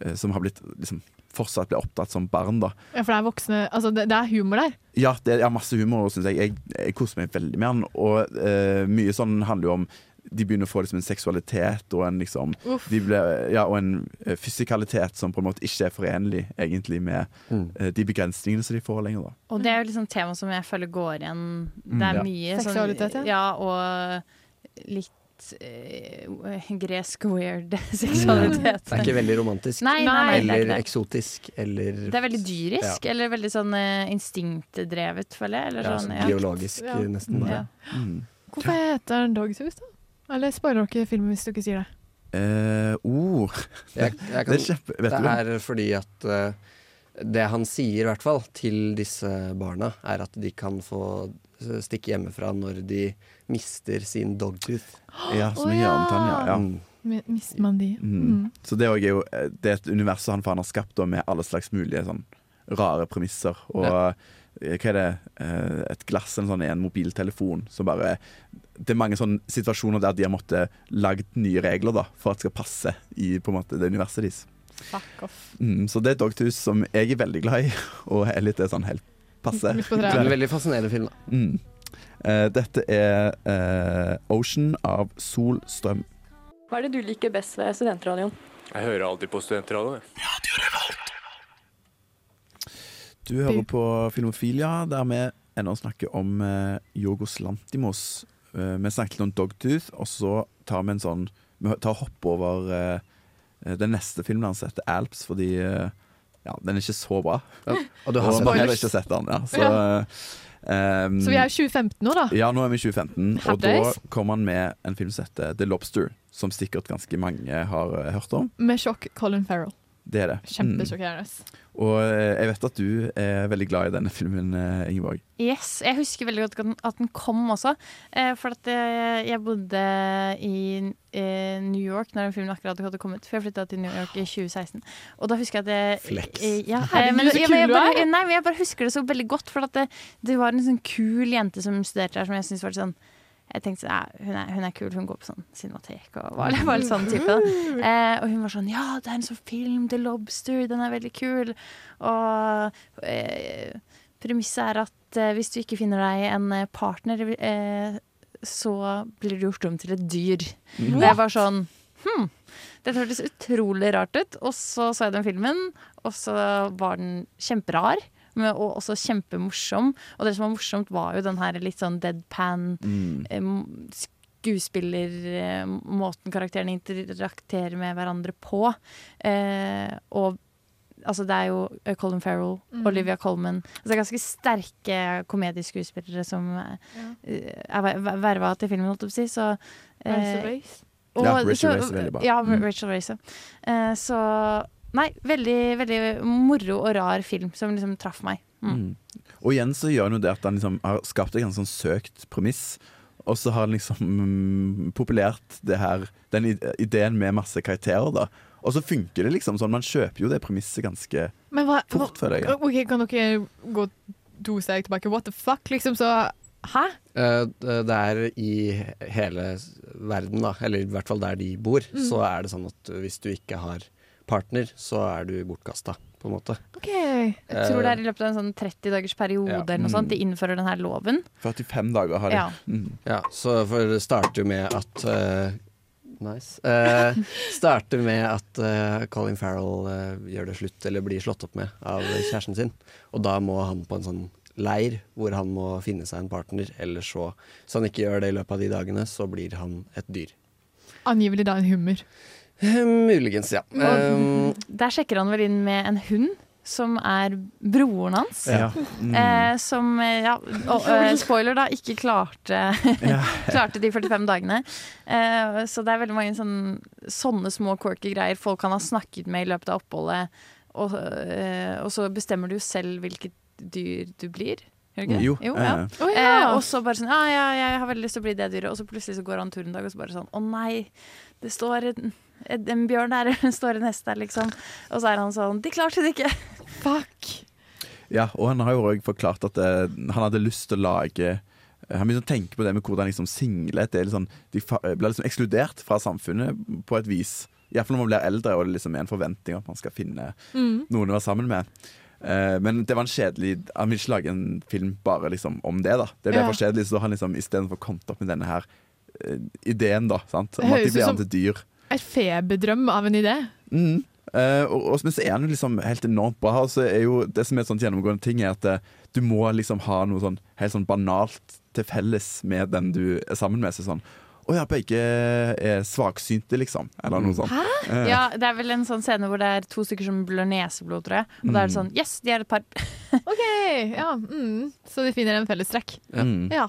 eh, som har blitt liksom fortsatt blir opptatt som barn. da Ja, for det er voksne Altså, det, det er humor der. ja, det er masse humor, Synes jeg. jeg. Jeg koser meg veldig med den. Og eh, mye sånn handler jo om De begynner å få liksom en seksualitet og en liksom de ble, ja, Og en eh, fysikalitet som på en måte ikke er forenlig egentlig med Mm. uh, de begrensningene som de får lenger. da Og det er jo liksom tema som jeg føler går igjen. Det er ja. mye Seksualitet, ja. sånn Ja, og litt eh, gresk weird seksualitet. Det er ikke veldig romantisk. Nei, nei, er eller det. eksotisk, eller Det er veldig dyrisk, eller veldig sånn eh, instinktdrevet, føler jeg. Eller ja, sånn, ja. biologisk, Ja. nesten. Ja. Mm. Hvorfor heter den Dogtooth, da? Eller spoiler dere filmen hvis dere sier det? Uh, oh, Jeg, jeg det kan, er kjempe... Vet det du det? er fordi at uh, det han sier, i hvert fall, til disse barna, er at de kan få stikke hjemmefra når de mister sin dogtooth. Ja, som en ja. hjørnetann, ja. ja. Mm. Mister man de? Mm. Mm. Så det er jo eh, Det er et univers han han har skapt da, med alle slags mulige sånn rare premisser. Og Ja. eh, hva er det? Eh, Et glass eller sånn en mobiltelefon som bare Det er mange sånne situasjoner der de har måttet lagd nye regler da for at det skal passe i på en måte det universet deres. Fuck off. Mm, så det er et Dogtooth som jeg er veldig glad i, og er sånn helt passe. Det er en veldig fascinerende film, da. Mm. Eh, dette er eh, Ocean av Sol Strøm. Hva er det du liker best ved studentradioen? Jeg hører alltid på studentradioen. Du hører på Filmofilia, der vi ennå snakker om eh, Jorgos Lantimos. Eh, vi snakket litt om Dogtooth, og så tar vi en sånn Vi tar hopp over eh, den neste filmen hans heter Alps, fordi eh, ja, den er ikke så bra. Og du har den. heller ikke sett den. Ja. Så, eh, Så vi er i 2015 nå, da. Ja, nå er vi i 2015, Hot og da kommer han med en film som heter The Lobster, som sikkert ganske mange har eh, hørt om. Med sjokk Colin Farrell. Det er det. Mm. Og eh, jeg vet at du er veldig glad i denne filmen, eh, Ingeborg. Yes, Jeg husker veldig godt at den- kom også. Eh, for at jeg bodde i New York når den filmen akkurat hadde kommet. For jeg flytta til New York i 2016. Og da husker jeg at jeg, Flex. ja, men, men jeg bare. Nei, jeg bare husker det så veldig godt. For at det, det var en sånn kul jente som studerte her, som jeg syntes var sånn jeg tenkte ja, hun, er, hun er kul, hun går på sånn cinematek og var, var litt sånn type. Eh, og hun var sånn Ja, det er en sånn film, The Lobster, den er veldig kul. Og eh, premisset er at eh, hvis du ikke finner deg en eh, partner, eh, så blir du gjort om til et dyr. Og jeg var sånn Hm, Det hørtes utrolig rart ut. Og så så jeg den filmen, og så var den kjemperar. Men, og også kjempemorsom. Og det som var morsomt, var jo den her litt sånn deadpan Mm. eh, skuespillermåten karakterene interakterer med hverandre på. Eh, og altså det er jo eh, Colin Farrell, Mm. Olivia Colman altså Det er ganske sterke komedieskuespillere som ja. er ver- verva til filmen, holdt jeg på å si. Så, eh, Rachel Weisz. og- Ja, Rachel Race. Ja, Mm. Rachel Race. Eh, så Nei, veldig, veldig moro og rar film som liksom traff meg. Mm. Mm. Og igjen så gjør han jo det at han liksom har skapt et ganske sånn søkt premiss. Og så har han liksom mm, populert det her, den ideen med masse karakterer, da. Og så funker det liksom sånn. Man kjøper jo det premisset ganske Men hva, fort, føler jeg. Ok, Kan dere gå to steg tilbake? What the fuck, liksom? Så Hæ? Eh, Det er i hele verden, da, eller i hvert fall der de bor, Mm. så er det sånn at hvis du ikke har partner, så er du bortkasta, på en måte. OK. Jeg tror det er i løpet av en sånn 30 dagers periode Ja. eller noe sånt de innfører denne loven. 45 dager har de. Ja. Mm. Ja, så for det starter jo med at uh, Nice. Uh, starter med at uh, Colin Farrell gjør det slutt, eller blir slått opp med av kjæresten sin. Og da må han på en sånn leir hvor han må finne seg en partner, eller så Hvis han ikke gjør det i løpet av de dagene, så blir han et dyr. Angivelig da en hummer. Eh, muligens, ja. Um, Der sjekker han vel inn med en hund. Som er broren hans. Ja. Mm. Eh, som, eh, ja, og, uh, spoiler, da, ikke klarte, klarte de 45 dagene. Eh, så det er veldig mange sånne, sånne små quirky greier folk kan ha snakket med i løpet av oppholdet. Og, eh, og så bestemmer du selv hvilket dyr du blir. Du? Jo. ja. Oh, Eh, ja. og så bare sånn ja, ja, jeg har veldig lyst til å bli det dyret. Og så plutselig så går han tur en dag, og så bare sånn Å nei, det står en, en, bjørn der, en står en hest der, liksom. Og så er han sånn De klarte det ikke! Fuck. Ja, og han har jo òg forklart at uh, han hadde lyst til å lage eh, han begynte å tenke på det med hvordan liksom singlet er sånn, De fa- blir liksom ekskludert fra samfunnet på et vis. Iallfall når man blir eldre og det liksom er en forventning om at man skal finne Mm. noen å være sammen med. Uh, men det var en kjedelig Han ville ikke lage en film bare liksom om det. da Det ble Ja. for kjedelig, så han liksom istedenfor kommet opp med denne her uh, ideen, da. Sant? Om at de blir som- an til dyr. En feberdrøm av en idé. Mm. Uh, og, og, men så er den liksom helt enormt bra. Og så er jo det som er et sånt gjennomgående ting, er at uh, du må liksom ha noe sånn helt sånn banalt til felles med den du er sammen med. Så sånn Å ja, begge er svaksynte, liksom. Eller noe sånt. Eh, Ja, det er vel en sånn scene hvor det er to stykker som blør neseblod, tror jeg. Og da er det sånn Yes, de er et par. OK. Ja, mm. Så de finner en fellestrekk. mm. Ja.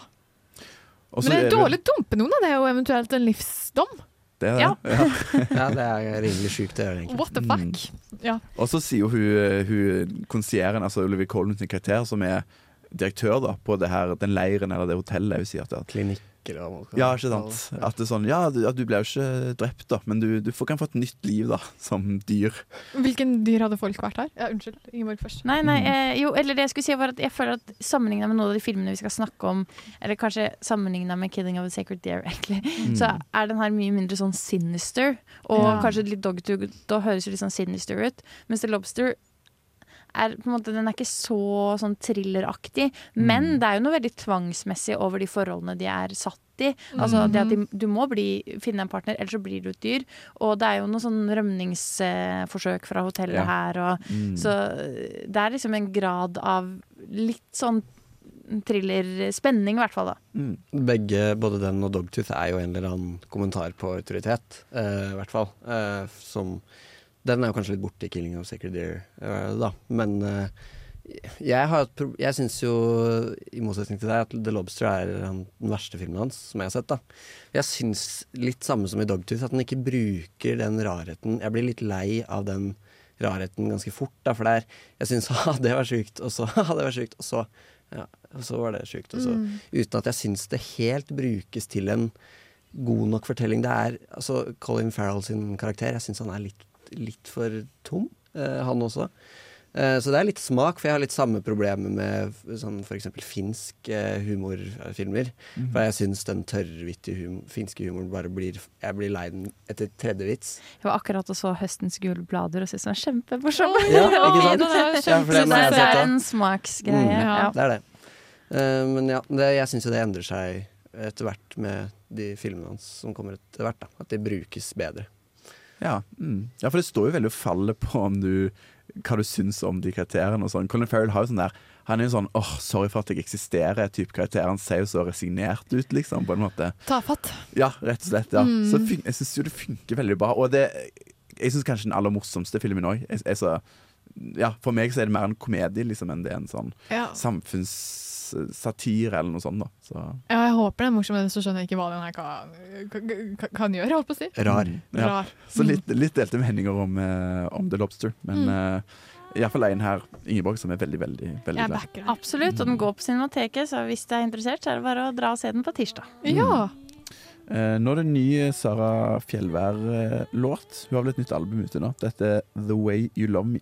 Og Men det er er dårlig å dumpe noen, da. Det er jo eventuelt en livsdom. Det er det. Ja. Ja. ja, det er rimelig sjukt å gjøre, egentlig. What the fuck? Ja. Og så sier jo hun, hun konsieren, altså Olivia Colman sin karakter, som er direktør da, på det her, den leiren eller det hotellet. Jeg vil si at Klinikk eller noe. ja, ikke sant. At det er sånn, ja, du, ja, du ble jo ikke drept, da, men du, du får, kan få et nytt liv da, som dyr. Hvilken dyr hadde folk vært her? Ja, unnskyld, Ingeborg først. Nei, nei, Mm. eh, jo, eller det jeg skulle si var at jeg føler at sammenligna med noen av de filmene vi skal snakke om, eller kanskje sammenligna med 'Killing of a Sacred Deer', egentlig, Mm. så er den her mye mindre sånn sinister, og Ja. kanskje litt dogtug, da høres jo litt sånn sinister ut, mens The Lobster er måte, Den er ikke så sånn thrilleraktig, men det er jo noe veldig tvangsmessig over de forholdene de er satt i. Altså det at de, Du må bli, finne en partner, ellers så blir du et dyr. Og det er jo noe sånn rømningsforsøk fra hotellet Ja. her. Og, Mm. Så det er liksom en grad av litt sånn thriller-spenning, i hvert fall. da. Mm. Begge, både den og Dogtooth, er jo en eller annen kommentar på autoritet, eh, i hvert fall. Eh, som Den er jo kanskje litt borte i 'Killing of Sacred Deer', uh, da. Men eh, jeg, har jeg syns jo, i motsetning til deg, at 'The Lobster' er den verste filmen hans som jeg har sett. da Jeg syns litt samme som i 'Dogtooth', at den ikke bruker den rarheten. Jeg blir litt lei av den rarheten ganske fort. Da, for det er, jeg syns ha, det var sjukt, og så ha, det var sjukt, og så ja, og så var det sjukt. Og så, Mm. Uten at jeg syns det helt brukes til en god nok fortelling. Det er altså Colin Farrell sin karakter. Jeg syns han er litt, litt for tom, eh, han også. Eh, så det er litt smak, for jeg har litt samme problemer med sånn f.eks. finsk eh, humorfilmer. Mm. For jeg syns den tørrvittige hum finske humoren bare blir Jeg blir lei den etter tredje vits. Jeg var akkurat og så 'Høstens gule blader' og syntes den var kjempemorsom. Ja, ikke sant? er Ja, for den det, har jeg det er en smaksgreie. Mm, ja. Det er det. Eh, men ja, det, jeg syns jo det endrer seg etter hvert med de filmene hans som kommer etter hvert. da At de brukes bedre. Ja, mm. ja, for det står jo veldig og faller på om du, hva du syns om de karakterene. og sånn. Colin Farrell har jo sånn der Han er jo sånn åh, sorry for at jeg eksisterer, type karakter. Han ser jo så resignert ut, liksom, på en måte. Tafatt. Ja, rett og slett. ja Mm. Så Jeg syns jo det funker veldig bra. Og det Jeg syns kanskje den aller morsomste filmen òg Ja, for meg så er det mer en komedie liksom enn det er en sånn Ja. Samfunnssatire eller noe sånt. da Så ja, jeg håper det er morsomt, men så skjønner jeg ikke hva den her kan, kan, kan gjøre, holdt på å si. Rar. Ja. Rar. Så litt, litt delte meninger om, eh, om The Lobster. Men Mm. mm. iallfall en her, Ingeborg, som er veldig, veldig veldig Jeg glad. backer. Absolutt, og den går på Cinemateket, så hvis du er interessert, så er det bare å dra og se den på tirsdag. Ja. Uh, nå er det en ny Sara Fjellvær-låt. Hun har vel et nytt album ute nå. Dette er The Way You Love Me.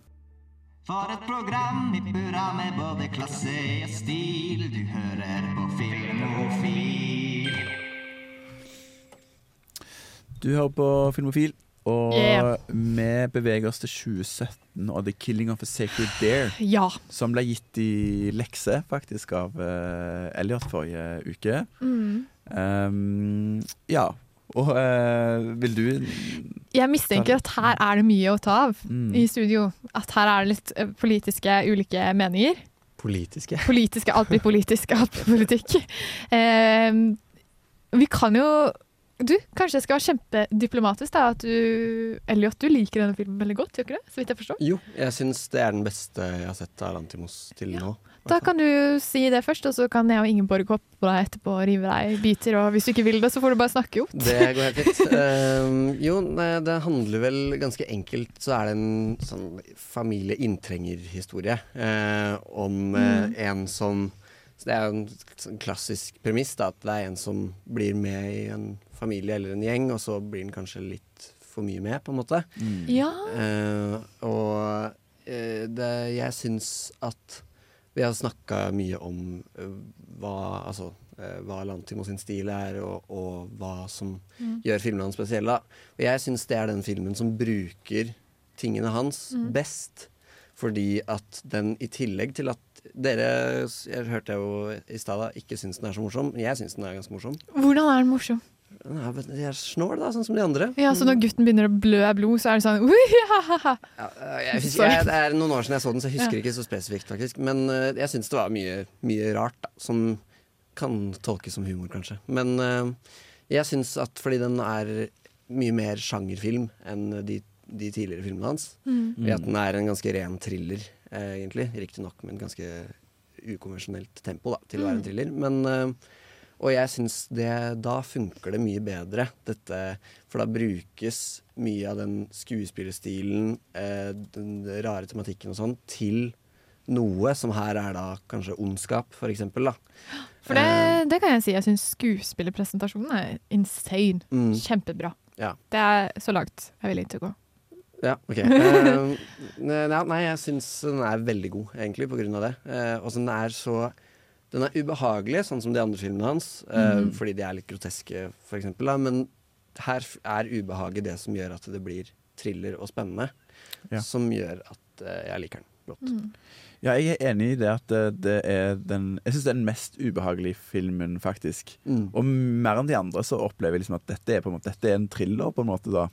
For et program i burra med både klasse og stil. Du hører på Filmofil. Du hører på Filmofil, og Yeah. vi beveger oss til 2017 og The Killing of a Sacred Dare. Ja. Som ble gitt i lekse, faktisk, av uh, Elliot forrige uke. Mm. Um, ja. Og eh, vil du Jeg mistenker at her er det mye å ta av Mm. i studio. At her er det litt eh, politiske ulike meninger. Politiske. Politiske, alt blir politisk, alt blir politikk. Eh, vi kan jo Du, kanskje jeg skal være kjempediplomatisk, da. At du, Elliot, du liker denne filmen veldig godt, gjør ikke det? Så vidt jeg forstår. Jo, jeg syns det er den beste jeg har sett av Lantimos til nå. Da kan du si det først, og så kan jeg og Ingeborg hoppe på deg etterpå og rive deg i biter. Og hvis du ikke vil det, så får du bare snakke, opp. Det går helt fint. Uh, jo, nei, det handler vel ganske enkelt Så er det en sånn familieinntrengerhistorie uh, om eh, Mm. en som så Det er jo en sånn klassisk premiss, da, at det er en som blir med i en familie eller en gjeng, og så blir den kanskje litt for mye med, på en måte. Ja. Eh, og det, jeg syns at vi har snakka mye om eh, hva Altså eh, hva Lantimo sin stil er, og, og hva som Mm. gjør filmene hans spesielle. Og jeg syns det er den filmen som bruker tingene hans Mm. best. Fordi at den i tillegg til at dere, jeg hørte jo i stad, ikke syns den er så morsom. Men jeg syns den er ganske morsom. Hvordan er den morsom? Er, de er snål, da, sånn som de andre. Ja, Så når gutten begynner å blø blod, så er det sånn. Ja, øh, jeg, husker, jeg, det er noen år siden jeg så den, så jeg husker Ja. ikke så spesifikt, faktisk. Men uh, jeg syns det var mye, mye rart, da, som kan tolkes som humor, kanskje. Men uh, jeg syns at fordi den er mye mer sjangerfilm enn de, de tidligere filmene hans, Mm. ved at den er en ganske ren thriller, uh, egentlig. Riktignok med et ganske ukonvensjonelt tempo da, til å være en Mm. thriller. Men øh, og jeg syns det Da funker det mye bedre, dette For da brukes mye av den skuespillerstilen, eh, den rare tematikken og sånn, til noe, som her er da kanskje ondskap, for eksempel. Da. For det, det kan jeg si. Jeg syns skuespillerpresentasjonen er insane. Mm. Kjempebra. Ja. Det er så langt jeg er villig til å gå. Ja, ok. uh, ne- nei, jeg syns den er veldig god, egentlig, på grunn av det. Uh, og den er så Den er ubehagelig, sånn som de andre filmene hans, mm. Fordi de er litt groteske, for eksempel. Da. Men her er ubehaget det som gjør at det blir thriller og spennende. Ja. Som gjør at eh, jeg liker den godt. Ja, jeg er enig i det at det, det er den Jeg syns det er den mest ubehagelige filmen, faktisk. Mm. Og mer enn de andre så opplever jeg liksom at dette er, på en måte, dette er en thriller, på en måte, da.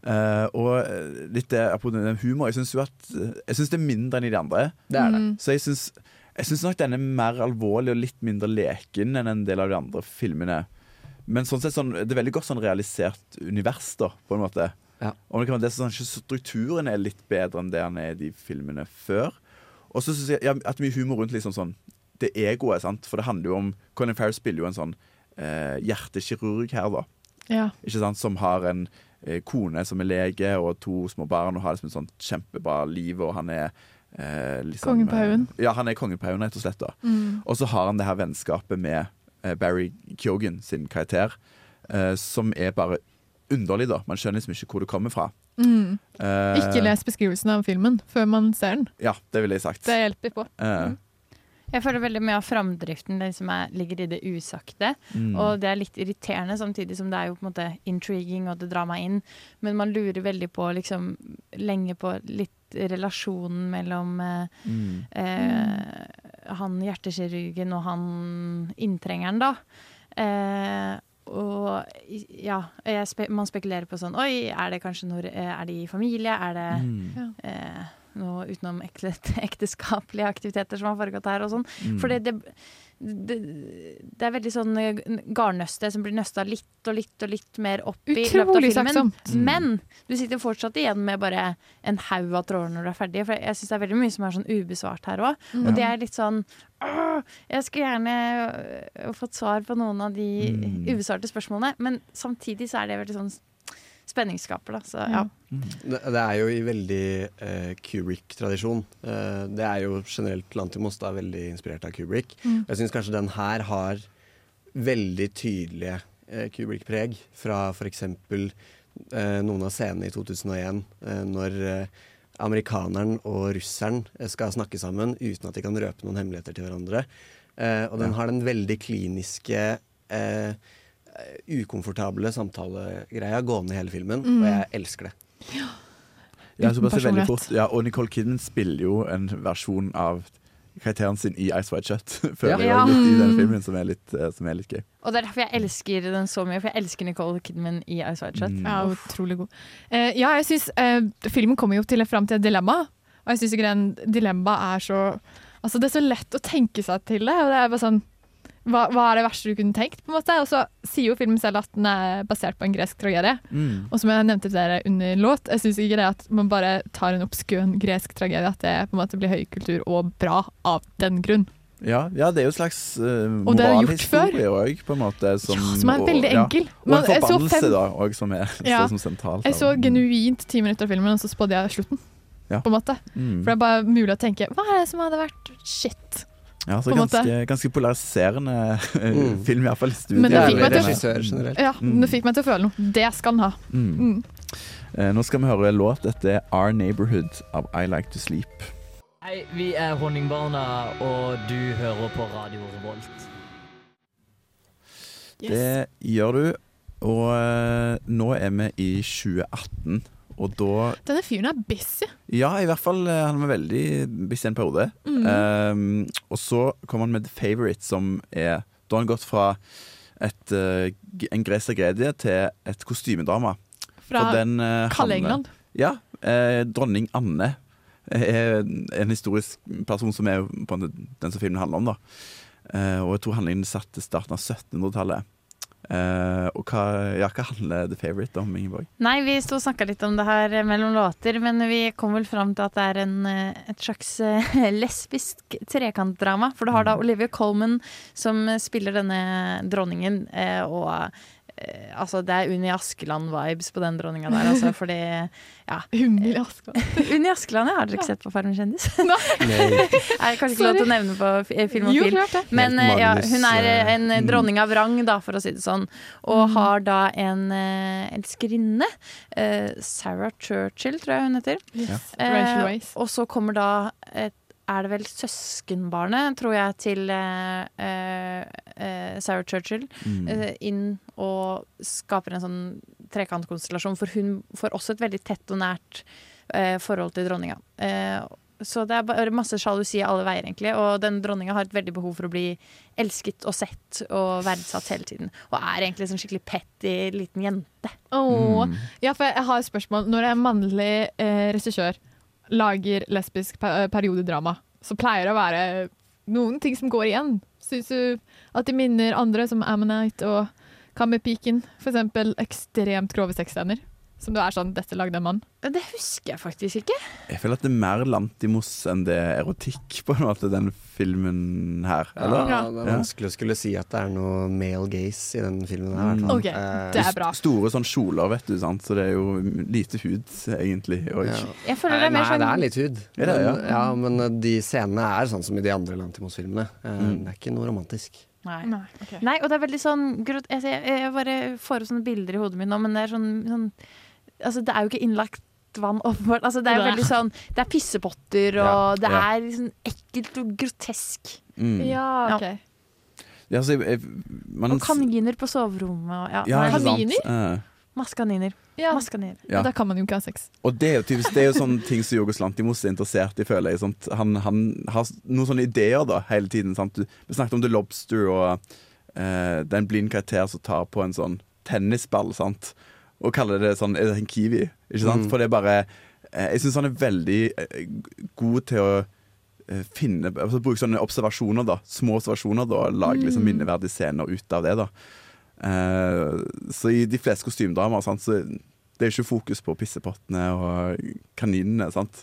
Uh, og eh, litt det, apropos humor Jeg syns jo at eh, Jeg synes det er mindre enn i de andre. Det er det. Mm. Så jeg syns, jeg syns nok den er mer alvorlig og litt mindre leken enn en del av de andre filmene. Men sånn sett sånn, det er veldig godt sånn realisert univers, da, på en måte. Ja. Og det kan være det sånn, Strukturen er litt bedre enn det han er i de filmene før. Og så syns jeg ja, at mye humor rundt liksom sånn det egoet, sant? for det handler jo om Colin Farrell spiller jo en sånn eh, hjertekirurg her, da. Ja. Ikke sant? Som har en eh, kone som er lege, og to små barn, og har liksom et sånt kjempebra liv, og han er eh, liksom, Kongen på haugen. eh, Ja, han er kongen på haugen, rett og slett. Mm. Og så har han det her vennskapet med eh, Barry Kyogen sin karakter, eh, som er bare underlig, da. Man skjønner liksom ikke hvor det kommer fra. Mm. Eh, Ikke les beskrivelsen av filmen før man ser den. Ja, det ville jeg sagt. Det hjelper på. Eh, Jeg føler veldig mye av framdriften det som er, ligger i det usagte. Mm. Og det er litt irriterende, samtidig som det er jo på en måte intriguing og det drar meg inn. Men man lurer veldig på liksom lenge på litt relasjonen mellom eh, Mm. eh, han hjertekirurgen og han inntrengeren, da. Eh, og ja, spe man spekulerer på sånn Oi, er det kanskje noe Er de i familie? Er det Mm. Ja. Noe utenom ekte, ekteskapelige aktiviteter som har foregått her og sånn? Mm. For det, det, det, det er veldig sånn eh, garnnøste som blir nøsta litt og litt og litt mer opp i løpet av Utrolig filmen. saksomt. Mm. Men du sitter fortsatt igjen med bare en haug av tråder når du er ferdig. For jeg syns det er veldig mye som er sånn ubesvart her òg. Mm. Og det er litt sånn «Åh, Jeg skulle gjerne øh, fått svar på noen av de Mm. ubesvarte spørsmålene, men samtidig så er det veldig sånn spenningsskaper, da. Så ja. Det, det er jo i veldig eh, Kubrick-tradisjon. Eh, det er jo generelt Lantimos da veldig inspirert av Kubrick. Mm. Jeg syns kanskje den her har veldig tydelige eh, Kubrick-preg fra f.eks. Eh, noen av scenene i 2001, eh, når eh, amerikaneren og russeren skal snakke sammen uten at de kan røpe noen hemmeligheter til hverandre. Eh, og den Ja. har den veldig kliniske eh, ukomfortable samtalegreia gående i hele filmen, Mm. og jeg elsker det. Ja, Ja, veldig fort. Ja, og Nicole Kidman spiller jo en versjon av karakteren sin i Ice White Shut, føler Ja. jeg, litt i den Mm. filmen, som er litt, eh, som er litt gøy. Og det er derfor jeg elsker den så mye, for jeg elsker Nicole Kidman i Ice White Shut. Mm. Ja, utrolig god. Uh, ja, jeg synes uh, Filmen kommer jo til fram til et dilemma, og jeg syns ikke den dilemmaet er så Altså, det er så lett å tenke seg til det, og det er bare sånn hva, hva er det verste du kunne tenkt? på en måte? Og så sier jo filmen selv at den er basert på en gresk tragedie. Mm. Og som jeg nevnte til dere under låt, jeg syns ikke det at man bare tar en obskøn gresk tragedie, at det på en måte blir høykultur og bra av den grunn. Ja, ja, det er jo en slags uh, Og moralhistorie òg, på en måte. Som, Ja, som er og- veldig ja. enkel. Og en Man- jeg forbannelse, fem- da, òg, som er Ja. som sentralt. Jeg så genuint ti minutter av filmen, og så spådde jeg slutten. Ja. På en måte. Mm. For det er bare mulig å tenke hva er det som hadde vært shit? Ja, så ganske, ganske polariserende eh, Mm. film, iallfall i studiet. Men det fikk meg til- Regissør generelt. Ja, Mm. det fikk meg til å føle noe. Det skal den ha. Mm. Mm. Eh, nå skal vi høre låt. Dette er Our Neighborhood av I Like To Sleep. Hei, vi er Honningbarna, og du hører på Radio Revolt. Det gjør du. Og eh, nå er vi i 2018, og da Denne fyren er busy. Ja, i hvert fall eh, han var veldig busy en periode. Mm. Um, og så kom han med The Favourite, som er Da har han gått fra et, eh, en gresk tragedie til et kostymedrama. Fra den, eh, kalde England. Ja. Eh, dronning Anne er en historisk person som er på den som filmen handler om. da Eh, Og jeg tror handlingen satt til starten av 1700-tallet. Eh, og hva, ja, hva handler The Favourite om, Ingeborg? Nei, vi sto og snakka litt om det her eh, mellom låter, men vi kom vel fram til at det er en, eh, et slags lesbisk trekantdrama. For du har da Olivia Colman som spiller denne dronningen, og Altså, det er Unni Askeland-vibes på den dronninga der, altså, fordi Ja. Unni Askeland? Unni Askeland, ja. Har dere ikke sett på Farmen kjendis? Nei. Er kanskje ikke lov til å nevne på eh, film og Jo, film. Men eh, ja, hun er eh, eh, en eh, dronning av rang, da, for å si det sånn. Og Mm. har da en eh, elskerinne. Uh, Sarah Churchill, tror jeg hun heter. Yes. Uh, og så kommer da et er det vel søskenbarnet, tror jeg, til uh, eh, eh, Sarah Churchill Mm. uh, inn og skaper en sånn trekantkonstellasjon. For hun får også et veldig tett og nært eh, forhold til dronninga. Eh, så det er bare masse sjalusi alle veier, egentlig. Og den dronninga har et veldig behov for å bli elsket og sett og verdsatt hele tiden. Og er egentlig en sånn skikkelig petty liten jente. Oh. Mm. Ja, for jeg har et spørsmål. Når en mannlig eh, regissør lager lesbisk per periodedrama, så pleier det å være noen ting som går igjen. Syns du at de minner andre, som Ammonite og Kammerpiken? Eksempel ekstremt grove sexscener. Som du er sånn 'dette lagde en mann'. Det husker jeg faktisk ikke. Jeg føler at det er mer Lantimos enn det er erotikk, på en måte, den filmen her. Eller? Ja, det er vanskelig å skulle si at det er noe male gaze i den filmen. her, i Okay. Ok, Eh, det er bra. Store sånn kjoler, vet du, sant? så det er jo lite hud, egentlig. Og Ja. Jeg føler det er mer Nei, sånn det er litt hud. Er det, ja? ja, men eh, de scenene er sånn som i de andre Lantimos-filmene. Eh, Mm. Det er ikke noe romantisk. Nei. Nei, okay. Nei, og det er veldig sånn grot jeg, jeg, jeg bare får opp sånne bilder i hodet mitt nå, men det er sånn, sånn Altså, det er jo ikke innlagt vann åpenbart. Altså, det er jo veldig sånn Det er pissepotter, og Ja, det ja. er liksom ekkelt og grotesk. Mm. Ja, Ja. OK. Ja, altså, jeg, jeg, man, Og kaniner på soverommet og ja. ja, ikke sant? Kaniner? Eh, Masse kaniner. Ja. Masse kaniner. Ja. Da kan man jo ikke ha sex. Og det er jo typisk, det er jo sånne ting som Jorgos Lantimos er interessert i, føler jeg. Sant? Han, han har s- noen sånne ideer da, hele tiden. Sant? Du, vi snakket om The Lobster og eh, det er en blind karakter som tar på en sånn tennisball, sant? Og kaller det sånn Er det en kiwi? Ikke sant? Mm. For det er bare eh, Jeg syns han er veldig eh, god til å eh, finne altså Bruke sånne observasjoner, da. Små observasjoner, da. Lage liksom Mm. minneverdige scener ut av det, da. Uh, så i de fleste kostymedramaer, så det er ikke fokus på pissepottene og kaninene, sant?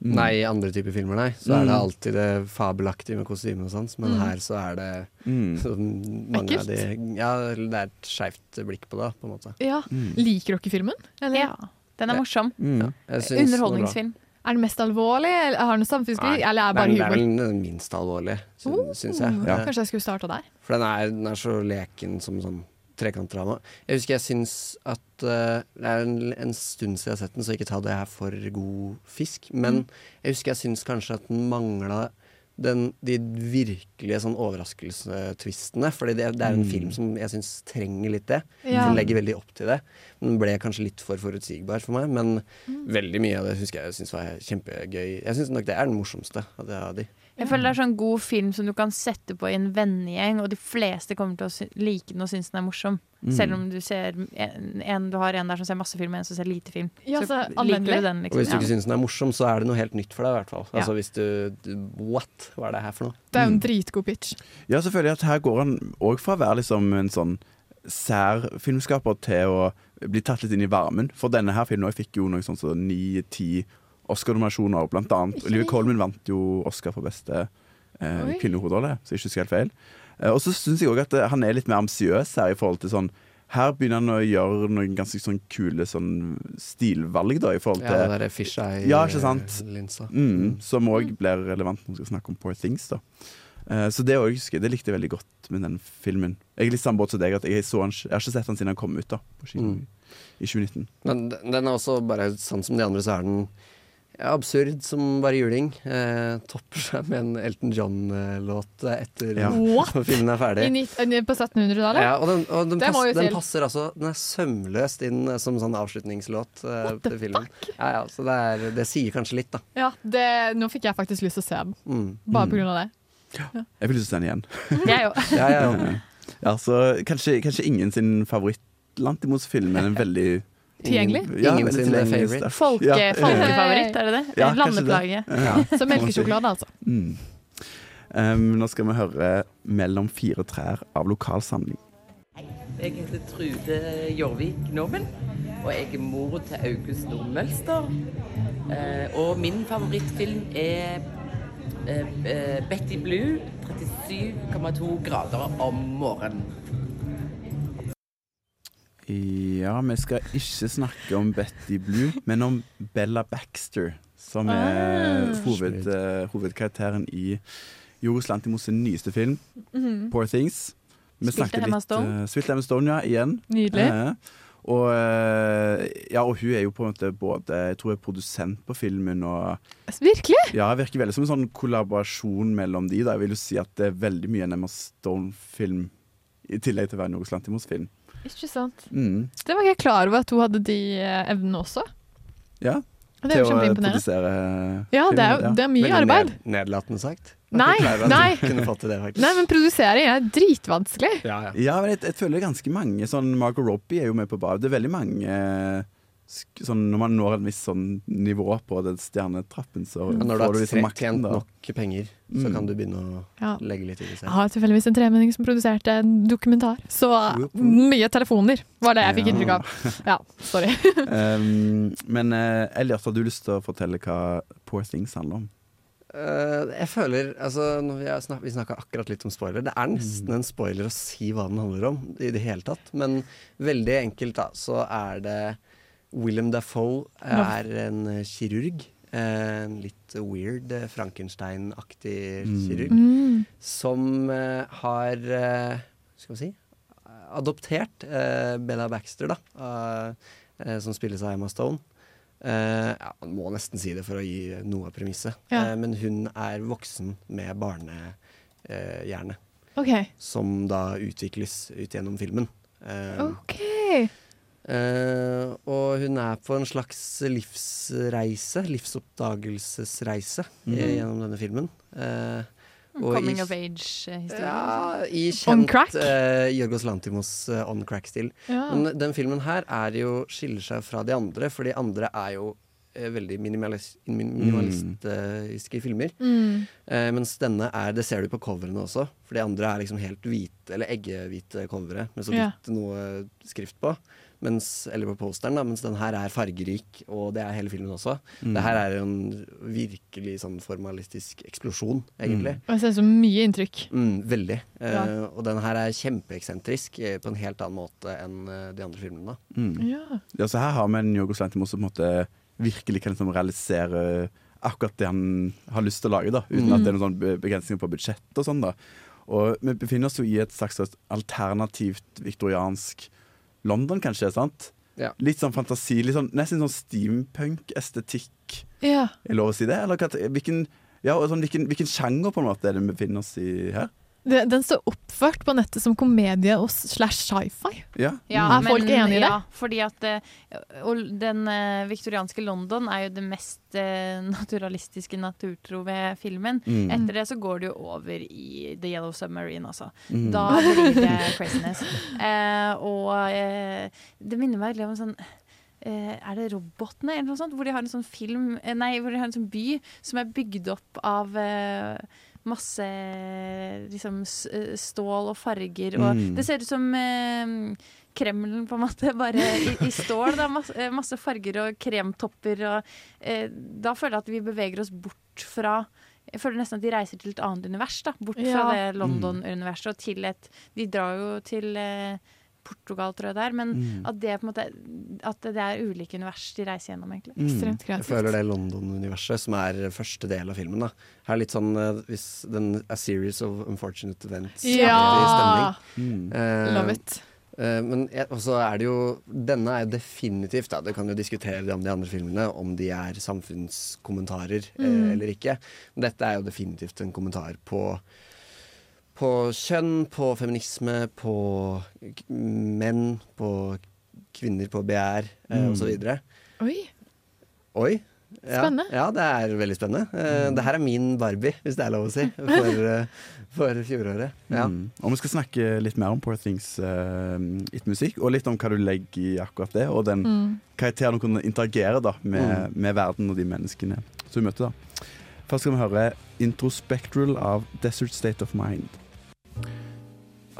Mm. Nei, i andre typer filmer, nei. Så er det Mm. alltid det fabelaktige med kostymer og sånt. Men Mm. her så er det Mm. så mange av de Ja, det er et skeivt blikk på det, på en måte. Ja. Mm. Liker dere filmen? Eller? Ja. Den er morsom. Ja. Er. Underholdningsfilm. Er den mest alvorlig, eller har den samfunnskritikk, eller er det bare bare det er vel den minst alvorlige, syns, oh. jeg. Eh, Kanskje jeg skulle starta der? For den er, den er så leken som sånn trekantdrama. Jeg husker jeg syns at uh, Det er en, en stund siden jeg har sett den, så ikke ta det her for god fisk. Men Mm. jeg husker jeg syns kanskje at den mangla den, de virkelige sånn overraskelsestvistene. Fordi det, det er en Mm. film som jeg syns trenger litt det. Ja. Den legger veldig opp til det. Den ble kanskje litt for forutsigbar for meg, men Mm. veldig mye av det husker jeg syns var kjempegøy. Jeg syns nok det er den morsomste av de. Jeg føler det er sånn god film som du kan sette på i en vennegjeng, og de fleste kommer til å like den og synes den er morsom. Mm. Selv om du ser en, en, du har en der som ser masse film, og en som ser lite film. Ja, så så liker du den, Og hvis du liksom. ikke synes den er morsom, så er det noe helt nytt for deg, i hvert fall. Ja. Altså hvis du, du What? Hva er det her for noe? Det er jo en Mm. dritgod pitch. Ja, så føler jeg at her går han òg fra å være liksom en sånn sær filmskaper til å bli tatt litt inn i varmen. For denne her filmen også fikk jo noe sånn som ni-ti Oscar-nominasjoner, blant annet. Olivia? Colman vant jo Oscar for beste eh, Oi. kvinnelige hovedrolle, så jeg ikke husker helt feil. Eh, og så syns jeg òg at eh, han er litt mer ambisiøs her i forhold til sånn her begynner han å gjøre noen ganske sånn kule sånn stilvalg, da, i forhold til Ja, det derre fisheye Ja, ikke sant? linsa. Mm, som òg blir relevant når vi skal snakke om Poor Things. da Eh, Så det, også, husker det likte jeg veldig godt med den filmen. Jeg er litt samme båt som deg, at jeg, så han, jeg har ikke sett han siden han kom ut da på kino Mm. i 2019. Men den er også bare sånn som de andre, så er den absurd som bare juling. Eh, topper seg med en Elton John-låt etter Ja. What? filmen er ferdig. I eh, på 1700-tallet? Ja, og den, og den, pass, den passer altså Den er sømløst inn eh, som sånn avslutningslåt eh, til filmen. Ja, ja, så det, er, det sier kanskje litt, da. Ja, det, nå fikk jeg faktisk lyst til å se den, Mm. bare Mm. på grunn av det. Jeg vil lyst til å se den igjen. Jeg òg. Ja, ja, ja. Eh, ja, så kanskje, kanskje ingen sin favoritt-Lantimos-film, men en veldig Tilgjengelig? Ja, Ingen sin favoritt. favorite. Folke, Ja. Folkefavoritt, er det det? Ja, Landeplage. det. Ja, Så melkesjokolade, altså. Mm. Um, nå skal vi høre 'Mellom fire trær' av Lokalsamling. Jeg heter Trude Jorvik Nobben, og jeg er mor til August Nordmølster. Eh, og min favorittfilm er eh, eh, Betty Blue, 37,2 grader om morgenen. Ja, vi skal ikke snakke om Betty Blue, men om Bella Baxter, som er Ah. hoved, uh, hovedkarakteren i Jorgos Lantimos nyeste film, Mhm. Poor Things. Vi Spilte snakket Emma litt, Stone. eh, Spilte Emma Stone, ja, igjen. Nydelig. Uh, og, eh, ja, og hun er jo på en måte både Jeg tror jeg er produsent på filmen og Virkelig? Ja, virker veldig som en sånn kollaborasjon mellom de. Da. Jeg vil jo si at det er veldig mye en Emma Stone-film, i tillegg til å være en Jorgos Lantimos-film. Ikke sant. Mm. Det var ikke jeg klar over at hun hadde de eh, evnene også. Ja. Det er jo til å kjempeimponerende. produsere Ja, det er, jo- det er mye Veldig arbeid. ned, nedlatende sagt. Nei, nei. det. Nei, men produsering er dritvanskelig. Ja, men jeg, jeg føler ganske mange sånn Margot Robbie er jo med på bar. Det er veldig mange eh, sånn, Når man når et visst sånn nivå på den stjernetrappen, så Ja, når du har du liksom tjent nok penger, så Mm. kan du begynne å Ja. legge litt i det Jeg har tilfeldigvis en tremenning som produserte en dokumentar. Så mye telefoner var det jeg fikk Ja. inntrykk av. Ja, sorry. Um, men uh, Elliot, har du lyst til å fortelle hva Poor Things handler om? Uh, jeg føler altså, når vi, snak, vi snakka akkurat litt om spoiler. Det er nesten en spoiler å si hva den handler om, i det hele tatt. Men veldig enkelt, da, så er det William Dafoe er en eh, kirurg. eh, En litt weird eh, Frankenstein-aktig Mm. kirurg. Mm. Som har Skal vi si adoptert Bella Baxter, da. som spilles av Emma Stone. Uh, ja, man må nesten si det for å gi noe av premisset. Ja. Men hun er voksen med barnehjerne. OK. som da utvikles ut gjennom filmen. OK. Eh, og hun er på en slags livsreise, livsoppdagelsesreise, Mm. eh, gjennom denne filmen. Uh, og Coming i- of age-historie. Ja, i On kjent crack? eh, Jorgos Lantimos on crack-stil. Ja. Men den filmen her er jo, skiller seg fra de andre, for de andre er jo veldig minimalis minimalistiske minimalistiske filmer. Mm. Eh, mens denne er Det ser du på coverene også, for de andre er liksom helt hvite, eller eggehvite covere med så Ja. vidt noe skrift på. Mens, eller på posteren, da, mens den her er fargerik, og det er hele filmen også. Mm. Det her er jo en virkelig sånn formalistisk eksplosjon, egentlig. Og jeg ser så mye inntrykk. Mm, veldig. Ja. Uh, og den her er kjempeeksentrisk eh, på en helt annen måte enn uh, de andre filmene. Mm. Ja. Ja, så her har vi en Jorgos Lantimos som på en måte virkelig kan liksom realisere akkurat det han har lyst til å lage, da, uten Mm. at det er noen sånn begrensninger på budsjett og sånn. da. Og vi befinner oss jo i et slags alternativt viktoriansk London, kanskje. sant? Ja. Litt sånn fantasi, litt sånn, nesten sånn steampunk-estetikk. ja. Er lov å si det? Eller hvilken, ja, sånn, hvilken, hvilken sjanger på en måte er det vi befinner oss i her? Det, den står oppført på nettet som komedie og slash sci-fi. Ja. Ja, Er folk enige i det? Ja, fordi at eh, og den eh, viktorianske London er jo det mest eh, naturalistiske naturtro ved filmen. Mm. Etter det så går det jo over i The Yellow Submarine også. Mm. Da blir det craziness. Eh, og eh, det minner meg litt om sånn Uh, er det Robotene eller noe sånt? Hvor de har en sånn film Nei, hvor de har en sånn by som er bygd opp av eh, masse liksom eh, stål og farger og Mm. Det ser ut som eh, Kremlen, på en måte, bare i, i stål. Da. Masse, eh, masse farger og kremtopper. Og, eh, da føler jeg at vi beveger oss bort fra jeg føler nesten at de reiser til et annet univers. da Bort fra det London-universet og til et De drar jo til eh, Portugal, tror jeg det er. Men Mm. at det på en måte At det er ulike univers de reiser gjennom, egentlig. Ekstremt Jeg føler det London-universet, som er første del av filmen, da. Her er litt sånn eh, hvis den A series of unfortunate events. Ja! Mm. Uh, Love it. eh, men også er det jo Denne er jo definitivt da, Du kan jo diskutere det om de andre filmene, om de er samfunnskommentarer Mm. eller ikke. Men dette er jo definitivt en kommentar på på kjønn, på feminisme, på menn, på kvinner, på begjær eh, Mm. videre. Oi. Oi. Ja, Spennende. Ja, det er veldig spennende. Eh, det her er min Barbie, hvis det er lov å si, for, eh, for fjoråret. Ja. Mm. Og vi skal snakke litt mer om Poor Things uh, It Musikk, og litt om hva du legger i akkurat det, og den Mm. karakteren du kunne interagere da, med, Mm. med verden og de menneskene som du møter. da. Først skal vi høre Introspectral av Desert State of Mind.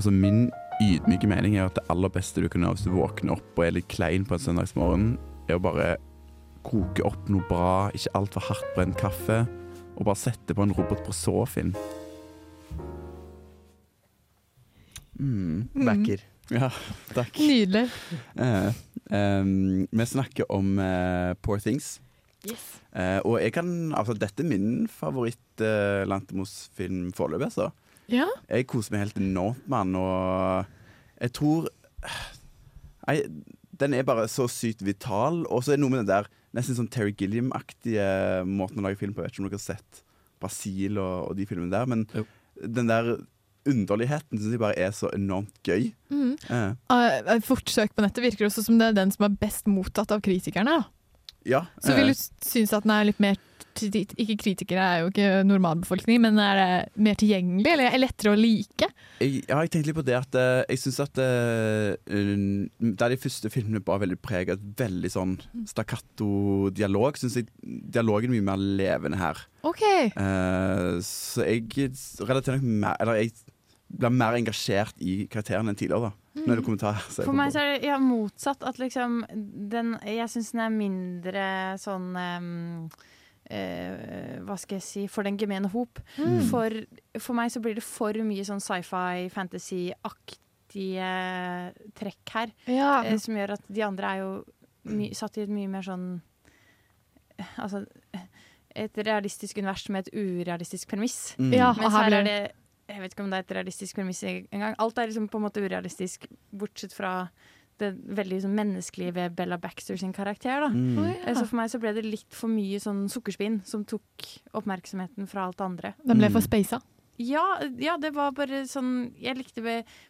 Altså Min ydmyke mening er at det aller beste du kan gjøre hvis du våkner opp og er litt klein på en søndagsmorgen, er å bare koke opp noe bra, ikke altfor hardt brent kaffe, og bare sette på en robot på sofien. Mm. Backer. Ja, takk. Nydelig. Uh, um, vi snakker om uh, Poor Things. Yes. Uh, og jeg kan, altså, dette er min favoritt uh, Lantimos-film foreløpig. Altså. Ja. Jeg koser meg helt enormt med den, og jeg tror jeg, den er bare så sykt vital. Og så er det noe med den der nesten sånn Terry Gilliam-aktige måten å lage film på. Jeg vet ikke om dere har sett Brasil og, og de filmene der, men den der underligheten syns jeg bare er så enormt gøy. Mm. Eh, Uh, fort søk på nettet virker også som det er den som er best mottatt av kritikerne. Ja. Så vil eh, du synes at den er litt mer Ikke kritikere er jo ikke normalbefolkning, men er det mer tilgjengelig, eller er lettere å like? Jeg, ja, jeg tenkte litt på det at eh, jeg syns at eh, um, Der de første filmene bar veldig preget av et veldig sånn stakkato-dialog, syns jeg dialogen er mye mer levende her. OK. Uh, så jeg relaterer nok mer Eller jeg blir mer engasjert i karakterene enn tidligere, da. Når det kommer til å For meg så er det ja, motsatt. At liksom den Jeg syns den er mindre sånn ehm, eh, Hva skal jeg si For den gemene hop. Mm. For, for meg så blir det for mye sånn sci-fi, fantasy-aktige trekk her. Ja. eh, som gjør at de andre er jo my, satt i et mye mer sånn Altså et realistisk univers med et urealistisk premiss. Mm. Ja, Mens her er det Jeg vet ikke om det er et realistisk premiss engang. Alt er liksom på en måte urealistisk, bortsett fra det veldig sånn menneskelige ved Bella Baxter sin karakter. Da. Mm. Oh, ja. Eh, Så for meg så ble det litt for mye sånn sukkerspinn som tok oppmerksomheten fra alt det andre. Den ble for speisa. Ja, ja, det var bare sånn Jeg likte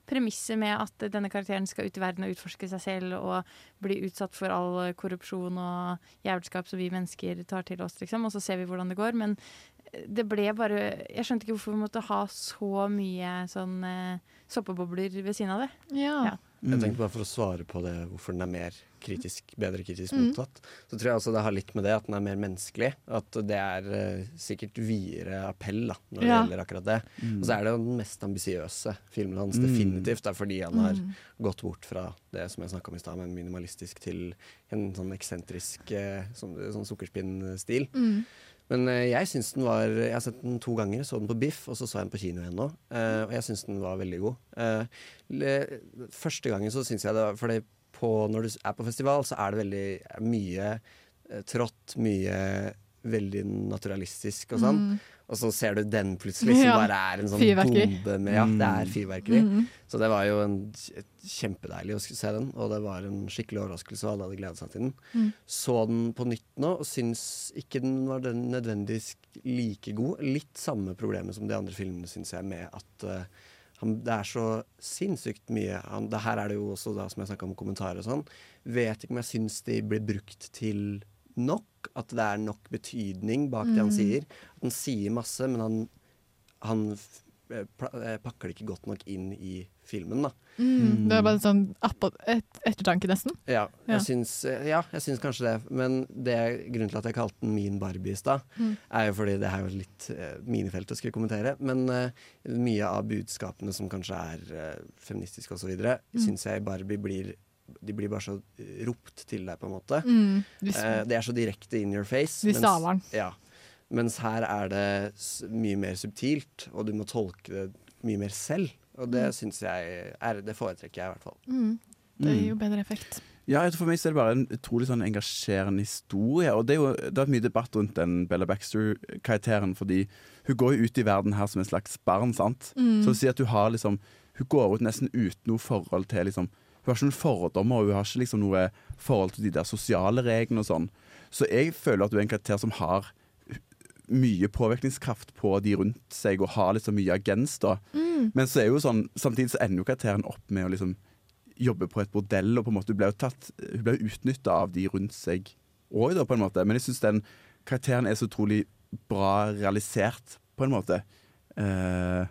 premisset med at denne karakteren skal ut i verden og utforske seg selv og bli utsatt for all korrupsjon og jævelskap som vi mennesker tar til oss, liksom. Og så ser vi hvordan det går. Men det ble bare Jeg skjønte ikke hvorfor vi måtte ha så mye sånn eh, soppebobler ved siden av det. Ja. Ja. Jeg tenkte bare For å svare på det hvorfor den er mer kritisk, bedre kritisk Mm. så tror jeg også det har litt med det at den er mer menneskelig. At det er uh, sikkert videre appell da, når det gjelder akkurat det. Mm. Og så er det jo den mest ambisiøse filmen hans, Mm. definitivt. Det er fordi han har Mm. gått bort fra det som jeg snakka om i stad, med minimalistisk til en sånn eksentrisk uh, sånn, sånn sukkerspinnstil. Mm. Men eh, jeg syns den var Jeg har sett den to ganger. Så den på Biff, og så så jeg den på kino igjen nå. Eh, og jeg syns den var veldig god. Eh, første gangen så syns jeg det var på, når du er på festival, så er det veldig mye trått, mye veldig naturalistisk og sånn. Mm. Og så ser du den plutselig, som Ja. bare er en sånn Fyrverkeri. bombe med Ja, det er Mm. fyrverkeri. Mm. Så det var jo en, et kjempedeilig å se den, og det var en skikkelig overraskelse, og alle hadde gledet seg til den. Mm. Så den på nytt nå, og syns ikke den var den nødvendigvis like god. Litt samme problemet som de andre filmene, syns jeg, med at uh, han, det er så sinnssykt mye han, det Her er det jo også, da, som jeg snakka om kommentarer og sånn. Vet ikke om jeg syns de blir brukt til nok. At det er nok betydning bak det han Mm. sier. At han sier masse, men han, han eh, eh, pakker det ikke godt nok inn i filmen, da. Mm. Det er bare sånn et, ettertanke, nesten. Ja, Ja. jeg syns, ja, jeg syns kanskje det. Men det, grunnen til at jeg kalte den min Barbie i stad, Mm. er jo fordi det er jo litt uh, minefelt å skulle kommentere. Men uh, mye av budskapene som kanskje er uh, feministiske osv., mm. Mm. syns jeg i Barbie blir de blir bare så eh, ropt til deg, på en måte. Mm. Eh, det er så direkte in your face. De staver den. Ja. Mens her er det mye mer subtilt, og du må tolke det mye mer selv. Og det Mm. syns jeg er Det foretrekker jeg i hvert fall. Mm. Det Mm. gir jo bedre effekt. Ja, For meg så er det bare en utrolig sånn engasjerende historie. Og Det er jo det er mye debatt rundt den Bella Baxter-karakteren, fordi hun går jo ut i verden her som en slags barn. sant? Mm. Så å si at hun har liksom Hun går ut nesten uten noe forhold til liksom Hun har ikke noen fordommer, og hun har ikke liksom noe forhold til de der sosiale reglene og sånn. Så jeg føler at hun er en karakter som har mye påvirkningskraft på de rundt seg, og har liksom mye agens. da. Mm. Men så er jo sånn, samtidig så ender jo karakteren opp med å liksom jobbe på et bordell, og på en måte hun ble jo tatt Hun ble utnytta av de rundt seg òg, da, på en måte. Men jeg syns den karakteren er så utrolig bra realisert, på en måte. Uh,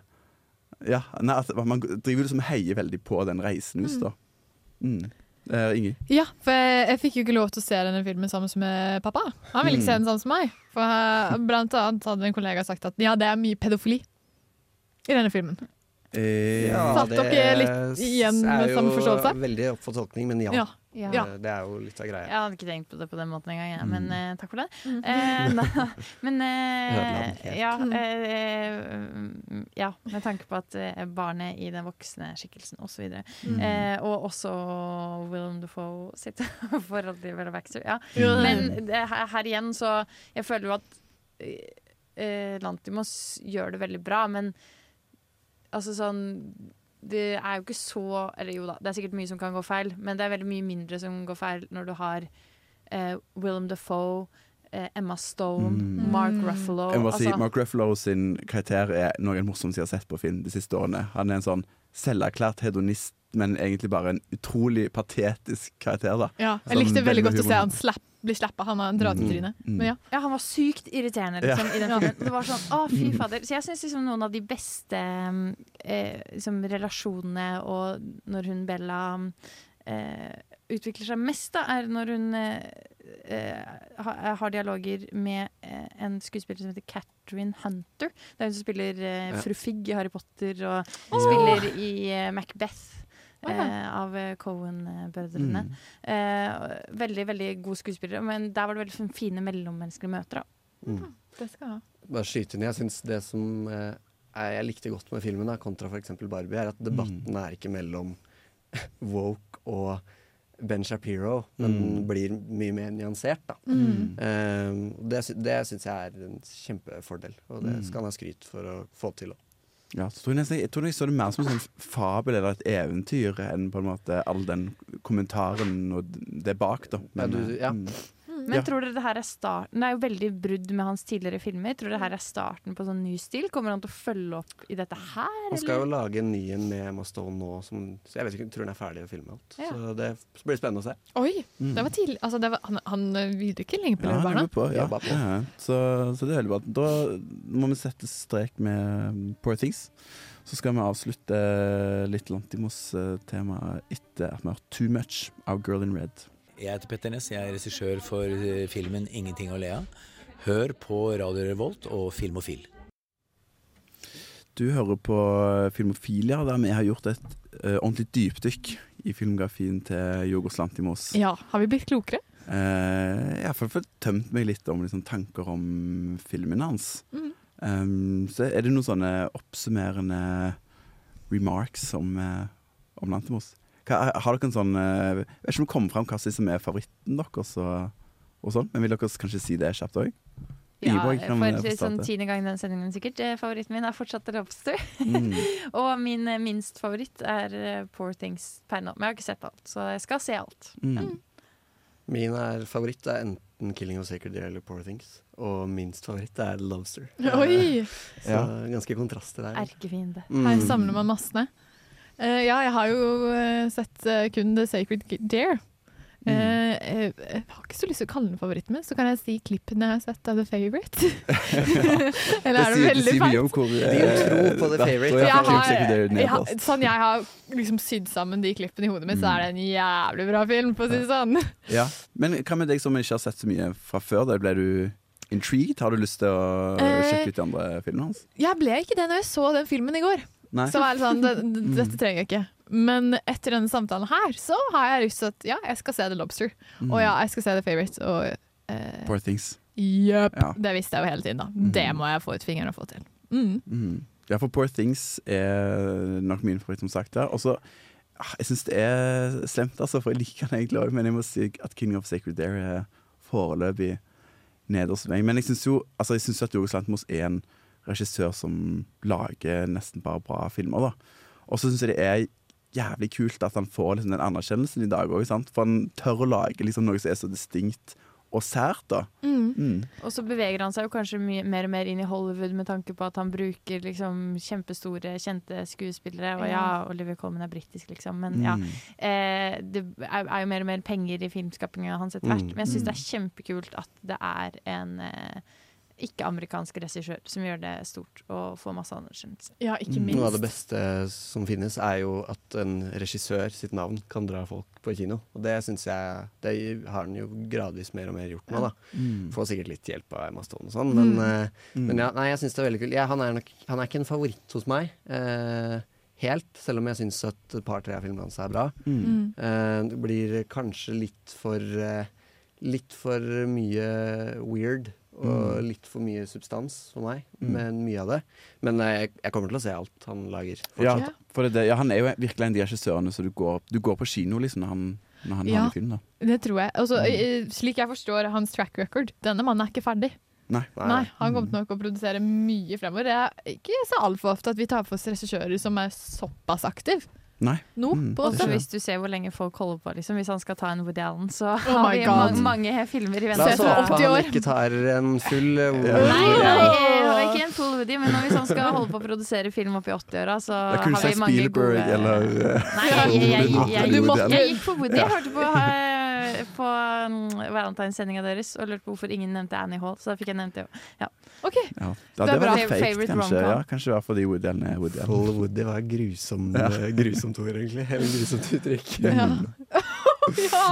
ja, nei, at Man driver liksom heier veldig på den reisen hennes, Mm. da. Mm. Eh, Ingrid? Ja, for jeg, jeg fikk jo ikke lov til å se denne filmen sammen med pappa. Han ville ikke se Mm. den sammen som meg. For eh, blant annet hadde en kollega sagt at ja, det er mye pedofili i denne filmen. Eh, Satt dere litt igjen med samme forståelse? Veldig opp for tolkning, men ja. Ja. Ja. Eh, Det er jo litt av greia. Jeg hadde ikke tenkt på det på den måten engang, jeg, Mm. men eh, takk for det. Eh, nei, men eh, ja, eh, ja, med tanke på at eh, barnet i den voksne skikkelsen osv. videre Mm. Eh, og også Willem Defoe sitt forhold til Bella Baxter. Ja. Ja. Men det, her, her igjen så Jeg føler jo at eh, Lantimos gjør det veldig bra, men altså sånn det er jo ikke så Eller jo da, det er sikkert mye som kan gå feil, men det er veldig mye mindre som går feil når du har eh, Willem Dafoe, eh, Emma Stone, Mm. Mark Ruffalo Jeg må si, altså- Mark Ruffalo sin karakter er noe av det morsomste jeg har sett på film de siste årene. Han er en sånn selverklært hedonist, men egentlig bare en utrolig patetisk karakter. da Ja, jeg likte veldig godt å se han slapp, bli slappa. Han har en dratetryne. Mm, mm. Men ja. Ja, han var sykt irriterende liksom, Ja. i den filmen. Det var sånn, å fy fader Så jeg syns liksom noen av de beste eh, liksom, relasjonene og når hun Bella eh, utvikler seg mest, da, er når hun eh, eh, ha, har dialoger med eh, en skuespiller som heter Catherine Hunter. Det er hun som spiller eh, fru Figg i Harry Potter, og oh! spiller i eh, Eh, av eh, Cohen-brødrene. Mm. Eh, veldig veldig god skuespiller, men der var det veldig sånn fine mellommenneskelige møter. da Mm. Det skal jeg ha. Bare skyte inn. Jeg synes det som eh, er, jeg likte godt med filmen, da, kontra f.eks. Barbie, er at debatten er ikke mellom woke og Ben Shapiro, men Mm. den blir mye mer nyansert. Da. Mm. Eh, det det syns jeg er en kjempefordel, og det Mm. skal han ha skryt for å få til. også. Ja, så tror jeg, nesten, jeg tror jeg så det mer som en sånn fabel eller et eventyr enn på en måte all den kommentaren og det bak, da. Ja, du- ja. mm. Men Ja. tror dere det her er starten Det er jo veldig brudd med hans tidligere filmer. Tror dere det her er starten på sånn ny stil? Kommer han til å følge opp i dette her? Han skal jo lage en ny en med Emma Stone nå, som, så jeg vet ikke, tror han er ferdig å filme alt. Ja. Så det blir spennende å se. Oi, Mm. det var tidlig. Altså, det var, han, han virker ikke lenge på Ja, han på, ja. Ja, så, så det er veldig bra. Da må vi sette strek med um, Poor Things. Så skal vi avslutte litt Lantimos-tema etter at vi har Too Much av Girl in Red. Jeg heter Petter Ness, jeg er regissør for eh, filmen 'Ingenting å le av'. Hør på Radio Revolt og Filmofil. Du hører på Filmofilia, der vi har gjort et uh, ordentlig dypdykk i filmografien til Jorgos Lantimos. Ja, har vi blitt klokere? Uh, jeg har fått tømt meg litt om liksom, tanker om filmen hans. Mm. Um, så er det noen sånne oppsummerende remarks om, uh, om Lantimos? Hva, har dere en sånn eh, Jeg vet ikke om det kommer fram hva som er favoritten deres, og, og sånn, men vil dere kanskje si det kjapt òg? Ja, for sånn tiende gang den sendingen sikkert. Eh, Favoritten min er fortsatt Lobster. Mm. og min eh, minst favoritt er Poor Things per nå. Men jeg har ikke sett alt, så jeg skal se alt. Mm. Min er favoritt er enten 'Killing of Sacred Deer' eller 'Poor Things'. Og minst favoritt er 'Lobster'. Oi! Så Ja. ganske kontraster der. Erkefiende. Mm. Her samler man massene. Eh, ja, jeg har jo eh, sett uh, kun The Sacred Dare. Mm. Uh, jeg, har ikke så lyst til å kalle den favoritten min, så kan jeg si klippene jeg har sett av The Favourite. Eller er det veldig sier mye feil? om hvor, Din tro på The Favourite. Jeg har, jeg har, sånn jeg har liksom sydd sammen de klippene i hodet mitt, så er det en jævlig bra film, for å si det sånn. Ja. Men hva med deg som ikke har sett så mye fra før? Da? Ble du intrigued? Har du lyst til å sjekke ut de andre filmene hans? Jeg ble ikke det når jeg så den filmen i går. Nei. Så var det sånn, det, det, dette trenger jeg ikke. Men etter denne samtalen her, så har jeg lyst til at ja, jeg skal se The Lobster. Mm. Og ja, jeg skal se The Favourite. Og eh, Poor Things. Jøp. Ja. Det visste jeg jo hele tiden, da. Det må jeg få ut fingeren og få til. Mm. Mm. Ja, for Poor Things er nok min favoritt, som sagt. Ja. Og så ah, Jeg syns det er slemt, altså, for jeg liker den egentlig òg, men jeg må si at King of Sacred Dare er foreløpig nederst hos meg. Men jeg syns jo altså, jo at Jorgos Lantmos er en regissør som lager nesten bare bra filmer. da. Og så syns jeg det er jævlig kult at han får liksom, den anerkjennelsen i dag òg. For han tør å lage liksom, noe som er så distinkt og sært. da. Mm. Mm. Og så beveger han seg jo kanskje mye, mer og mer inn i Hollywood med tanke på at han bruker liksom kjempestore, kjente skuespillere. Og ja, Ja. Oliver Colman er britisk, liksom, men ja. Mm. Eh, det er, er jo mer og mer penger i filmskapinga hans etter hvert. Mm. Men jeg syns Mm. det er kjempekult at det er en eh, ikke-amerikansk regissør som gjør det stort og får masse anerkjennelse. Ja, ikke minst. Noe av det beste som finnes, er jo at en regissør sitt navn kan dra folk på kino. Og det syns jeg Det har han jo gradvis mer og mer gjort nå, da. Mm. Får sikkert litt hjelp av Emma Stone og sånn, men, Mm. eh, Mm. men ja, nei, jeg syns det er veldig kult. Ja, han, er nok, han er ikke en favoritt hos meg. Eh, helt, selv om jeg syns at et par-tre av filmene hans er bra. Mm. Eh, det blir kanskje litt for eh, Litt for mye weird. Og Mm. litt for mye substans for meg, Mm. men mye av det. Men eh, jeg, jeg kommer til å se alt han lager. Ja, for det, ja, han er jo virkelig en av de regissørene så du går, du går på kino liksom når han, når han Ja. lager film. da Det tror jeg. Altså, Mm. eh, slik jeg forstår hans track record, denne mannen er ikke ferdig. Nei. Nei, Han kommer nok å produsere mye fremover. Det er ikke så altfor ofte at vi tar for oss regissører som er såpass aktiv. Nei. Nå, Mm, på Også hvis du ser hvor lenge folk holder på, liksom. Hvis han skal ta en Woody Allen, så Oh har vi God. mange, mange filmer i La oss håpe han ikke tar en full Woody. Nei, nei, ikke en full Woody, men hvis han skal holde på å produsere film opp i 80-åra, så har vi mange Spielberg gode eller eh, Nei, jeg, jeg, jeg, jeg gikk for Woody. Jeg hørte på, eh, på um, Valentine's-sendinga deres og lurte på hvorfor ingen nevnte Annie Hall, så da fikk jeg nevnt det òg. Ja. Ja, ja, Det var bra. litt fake, kanskje. Ja, kanskje det var fordi Woody Allen er Woody Allen. Full Woody var grusom, Ja. eh, grusomt ord, egentlig. Eller grusomt uttrykk. Ja. ja.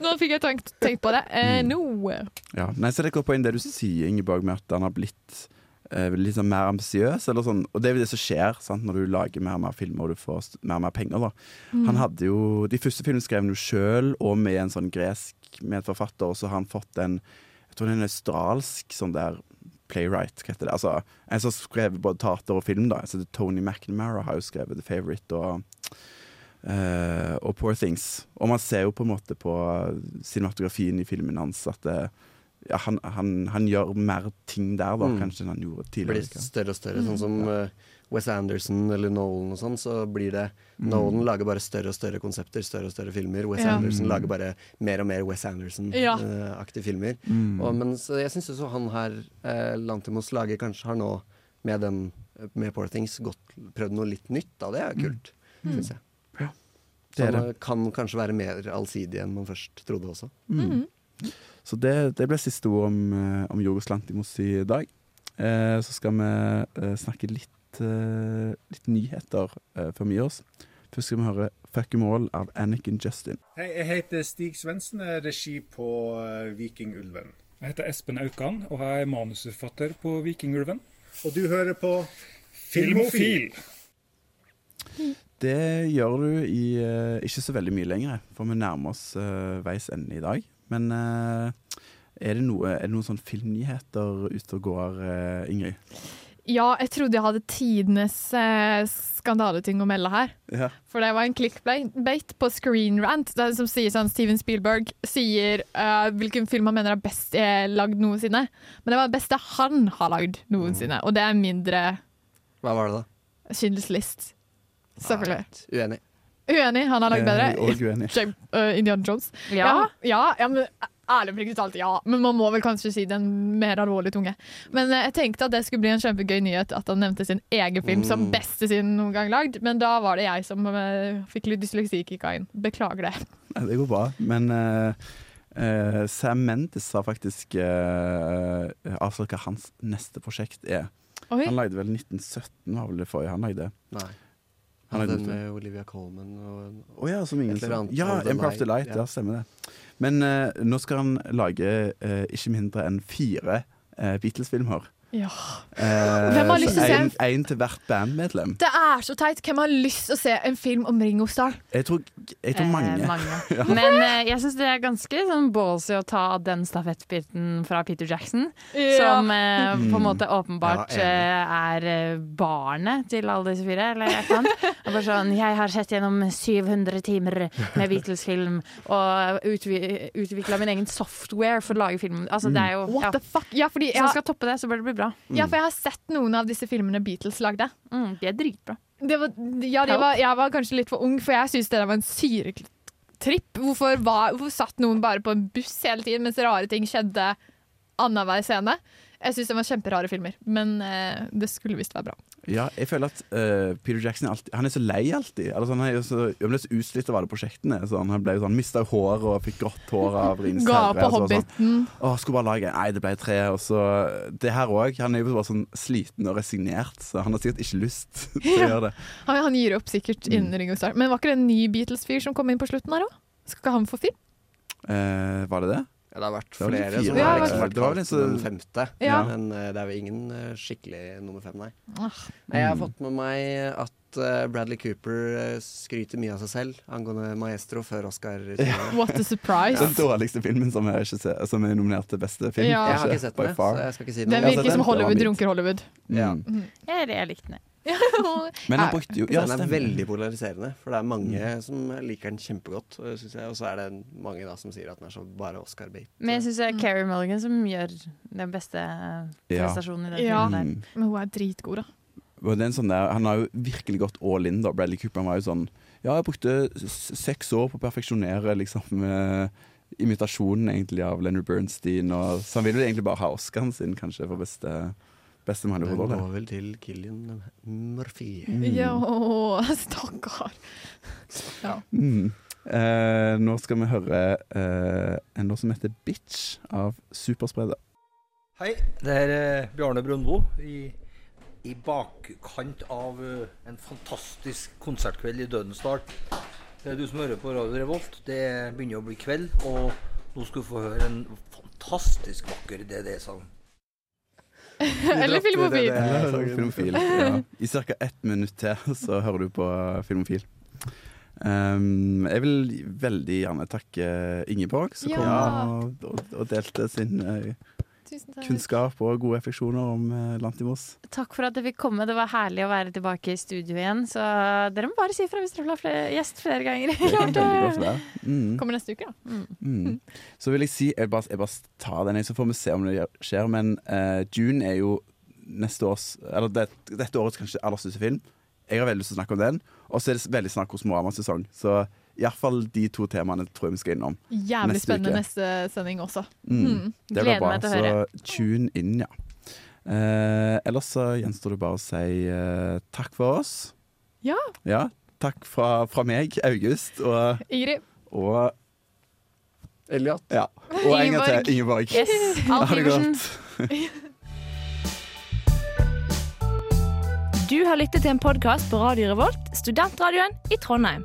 Nå fikk jeg tenkt, tenkt på det. Eh, Mm. nå Ja. Nei, så det går på inn det du sier, Ingeborg, med at han har blitt litt sånn mer ambisiøs. Sånn. Og det er jo det som skjer sant, når du lager mer og mer filmer og du får mer og mer penger. Mm. Han hadde jo, De første filmene skrev han jo sjøl, og med en sånn gresk medforfatter. Og så har han fått en jeg tror det er en australsk sånn der playwright, hva heter det? Altså, en som har skrevet både teater og film. da altså, Tony McNamara har jo skrevet The Favourite og uh, og Poor Things. Og man ser jo på en måte på cinematografien i filmen hans at det, ja, han, han, han gjør mer ting der da, Mm. kanskje enn han gjorde tidligere. blir større og større. Sånn Mm. som eh, Wes Anderson eller Nolan og sånn, så blir det Mm. Nolan lager bare større og større konsepter, større og større filmer. Wes Ja. Anderson Mm. lager bare mer og mer Wes Anderson-aktige filmer. Mm. Og, men så jeg syns også han her, eh, Lantimos, lager kanskje har nå, med den med Poor Things, godt, prøvd noe litt nytt. Da. Det er kult, Mm. syns jeg. Ja, det er han det. eh, kan kanskje være mer allsidig enn man først trodde også. Mm. Så det, det ble siste ord om, eh, om Jorgos Lantimos i dag. Eh, så skal vi eh, snakke litt, eh, litt nyheter eh, før vi gir oss. Først skal vi høre 'Fuck 'em All' av Anniken Justin. Hei, jeg heter Stig Svendsen, regi på Vikingulven. Jeg heter Espen Aukan, og jeg er manusforfatter på Vikingulven. Og du hører på Filmofil. Det gjør du i ikke så veldig mye lenger, for vi nærmer oss veis ende i dag. Men eh, er, det noe, er det noen sånn filmnyheter ute og går, eh, Ingrid? Ja, jeg trodde jeg hadde tidenes eh, skandaleting å melde her. Ja. For det var en clickbait på Screen Rant er som sier sånn Steven Spielberg sier uh, hvilken film han mener er best eh, lagd noensinne. Men det var det beste han har lagd noensinne, og det er mindre Hva var det, da? Schindlers List. Selvfølgelig. Uenig. Uenig, han har lagd bedre. også uenig. James, eh, Indiana Jones. Ja. ja, ja, men ærlig oppriktig talt, ja. Men man må vel kanskje si den mer alvorlige tunge. Men eh, jeg tenkte at det skulle bli en kjempegøy nyhet at han nevnte sin egen film som Mm. beste sin noen gang lagd, men da var det jeg som eh, fikk litt dysleksi kicka inn. Beklager det. Nei, Det går bra. Men uh, uh, Sam Mendes har faktisk uh, avslørt hva hans neste prosjekt er. Oi. Han lagde vel 1917, var vel det forrige han lagde. Nei. Han er den med Olivia Colman og oh, ja, som ingen annet Ja, Empire of the Light. ja. Ja, stemmer det. Men uh, nå skal han lage uh, ikke mindre enn fire uh, Beatles-filmer. Ja. Eh, Hvem har lyst til å se en, en- til hvert bandmedlem. Det er så teit. Hvem har lyst til å se en film om Ringo Starr? Jeg tror, jeg tror Eh, mange. mange. Ja. Men eh, jeg syns det er ganske sånn ballsy å ta den stafettbiten fra Peter Jackson, Ja. som eh, på en Mm. måte åpenbart Ja, eh, er eh, barnet til alle disse fire, eller et eller. Og bare sånn Jeg har sett gjennom 700 timer med Beatles-film og utvi utvikla min egen software for å lage film. Altså, det er jo What ja. the fuck? Ja, fordi Hvis jeg, skal toppe det, så bør det bli bra. Ja, for jeg har sett noen av disse filmene Beatles lagde. Mm, de er dritbra. Det var, ja, det var, jeg var kanskje litt for ung, for jeg syntes det der var en syretripp. Hvorfor, var, hvorfor satt noen bare på en buss hele tiden mens rare ting skjedde annenhver scene? Jeg syns det var kjemperare filmer, men eh, det skulle visst være bra. Ja, jeg føler at uh, Peter Jackson alltid, han er så lei alltid. Eller sånn, han, er jo så, han ble så utslitt av alle prosjektene. Sånn, han ble jo sånn, mista håret og fikk grått hår av Rines Ga på og så var det Hobbiten. Sånn, Åh, skulle bare lage Nei, det ble tre. Og så Det her òg. Han er jo bare sånn sliten og resignert, så han har sikkert ikke lyst til å gjøre det. Han, han gir opp sikkert Mm. Ringo Starr. Men var ikke det en ny Beatles-fyr som kom inn på slutten her òg? Skal han få film? Uh, var det det? Ja, det har vært Det flere fire, som har liksom vært kalt en den femte. Ja. Men uh, det er jo ingen uh, skikkelig nummer fem, nei. Ah. nei. Jeg har Mm. fått med meg at eh, Bradley Cooper skryter mye av seg selv angående Maestro før Oscar. What a surprise. Den dårligste filmen som er, ser, som er nominert til beste film. Ja. Jeg har ikke sett den, så jeg skal ikke si Den noe. Den virker som Hollywood runker Hollywood. Ja. Mm. Jeg, jeg likte den. Men han brukte jo ja, den er veldig polariserende, for det er mange som liker den kjempegodt. Og jeg- og så er det mange da som sier at den er så bare Oscar-bait. Men jeg syns det er Carrie Mulligan som gjør den beste prestasjonen i den Ja, filmen. Der. men hun er dritgod, da. Det er en sånn der, han har jo virkelig gått all in. da Bradley Cooper han var jo sånn Ja, jeg brukte seks år på å perfeksjonere liksom eh, imitasjonen egentlig av Leonard Bernstein. Og, så han vil jo egentlig bare ha Oscaren sin kanskje for beste, beste Den går vel til Killian Murphy. Mm. Ja, stakkar. Ja. Mm. Eh, nå skal vi høre eh, en låt som heter 'Bitch' av Superspreder. Hei, det er eh, Bjarne Brøndbo i, i bakkant av eh, en fantastisk konsertkveld i Dødens Dal. Det er du som hører på Radio Revolt. Det begynner å bli kveld, og nå skal du få høre en fantastisk vakker DD-sang. Eller Filmofil. Filmofil. Ja. I ca. ett minutt til så hører du på Filmofil. Um, jeg vil veldig gjerne takke Ingeborg, som Ja. kom og, og, delte sin eh, takk. Kunnskap og gode refleksjoner om uh, Lantimos. Takk for at jeg fikk komme. Det var herlig å være tilbake i studio igjen. Så dere må bare si ifra hvis dere vil ha flere, gjest flere ganger. Være. Mm. Kommer neste uke, da. Mm. Så vil jeg si Jeg bare, jeg bare tar den, så får vi se om det skjer. Men uh, June er jo neste års Eller det, dette årets kanskje aller største film. Jeg har veldig lyst til å snakke om den. Og så er det veldig snakk hos Mohammed-sesong. Så iallfall de to temaene tror jeg vi skal innom. Jævlig neste spennende uke. neste sending også. Mm. Mm. Det blir Gleder bra. meg til å høre. Så tune inn, ja. Eh, ellers så gjenstår det bare å si eh, takk for oss. Ja. Ja, takk fra, fra meg, August, og, Ingrid. og Elliot. Ja. Og en gang til Ingeborg. Yes. Ha det godt. Du har lyttet til en podkast på Radio Revolt, studentradioen i Trondheim.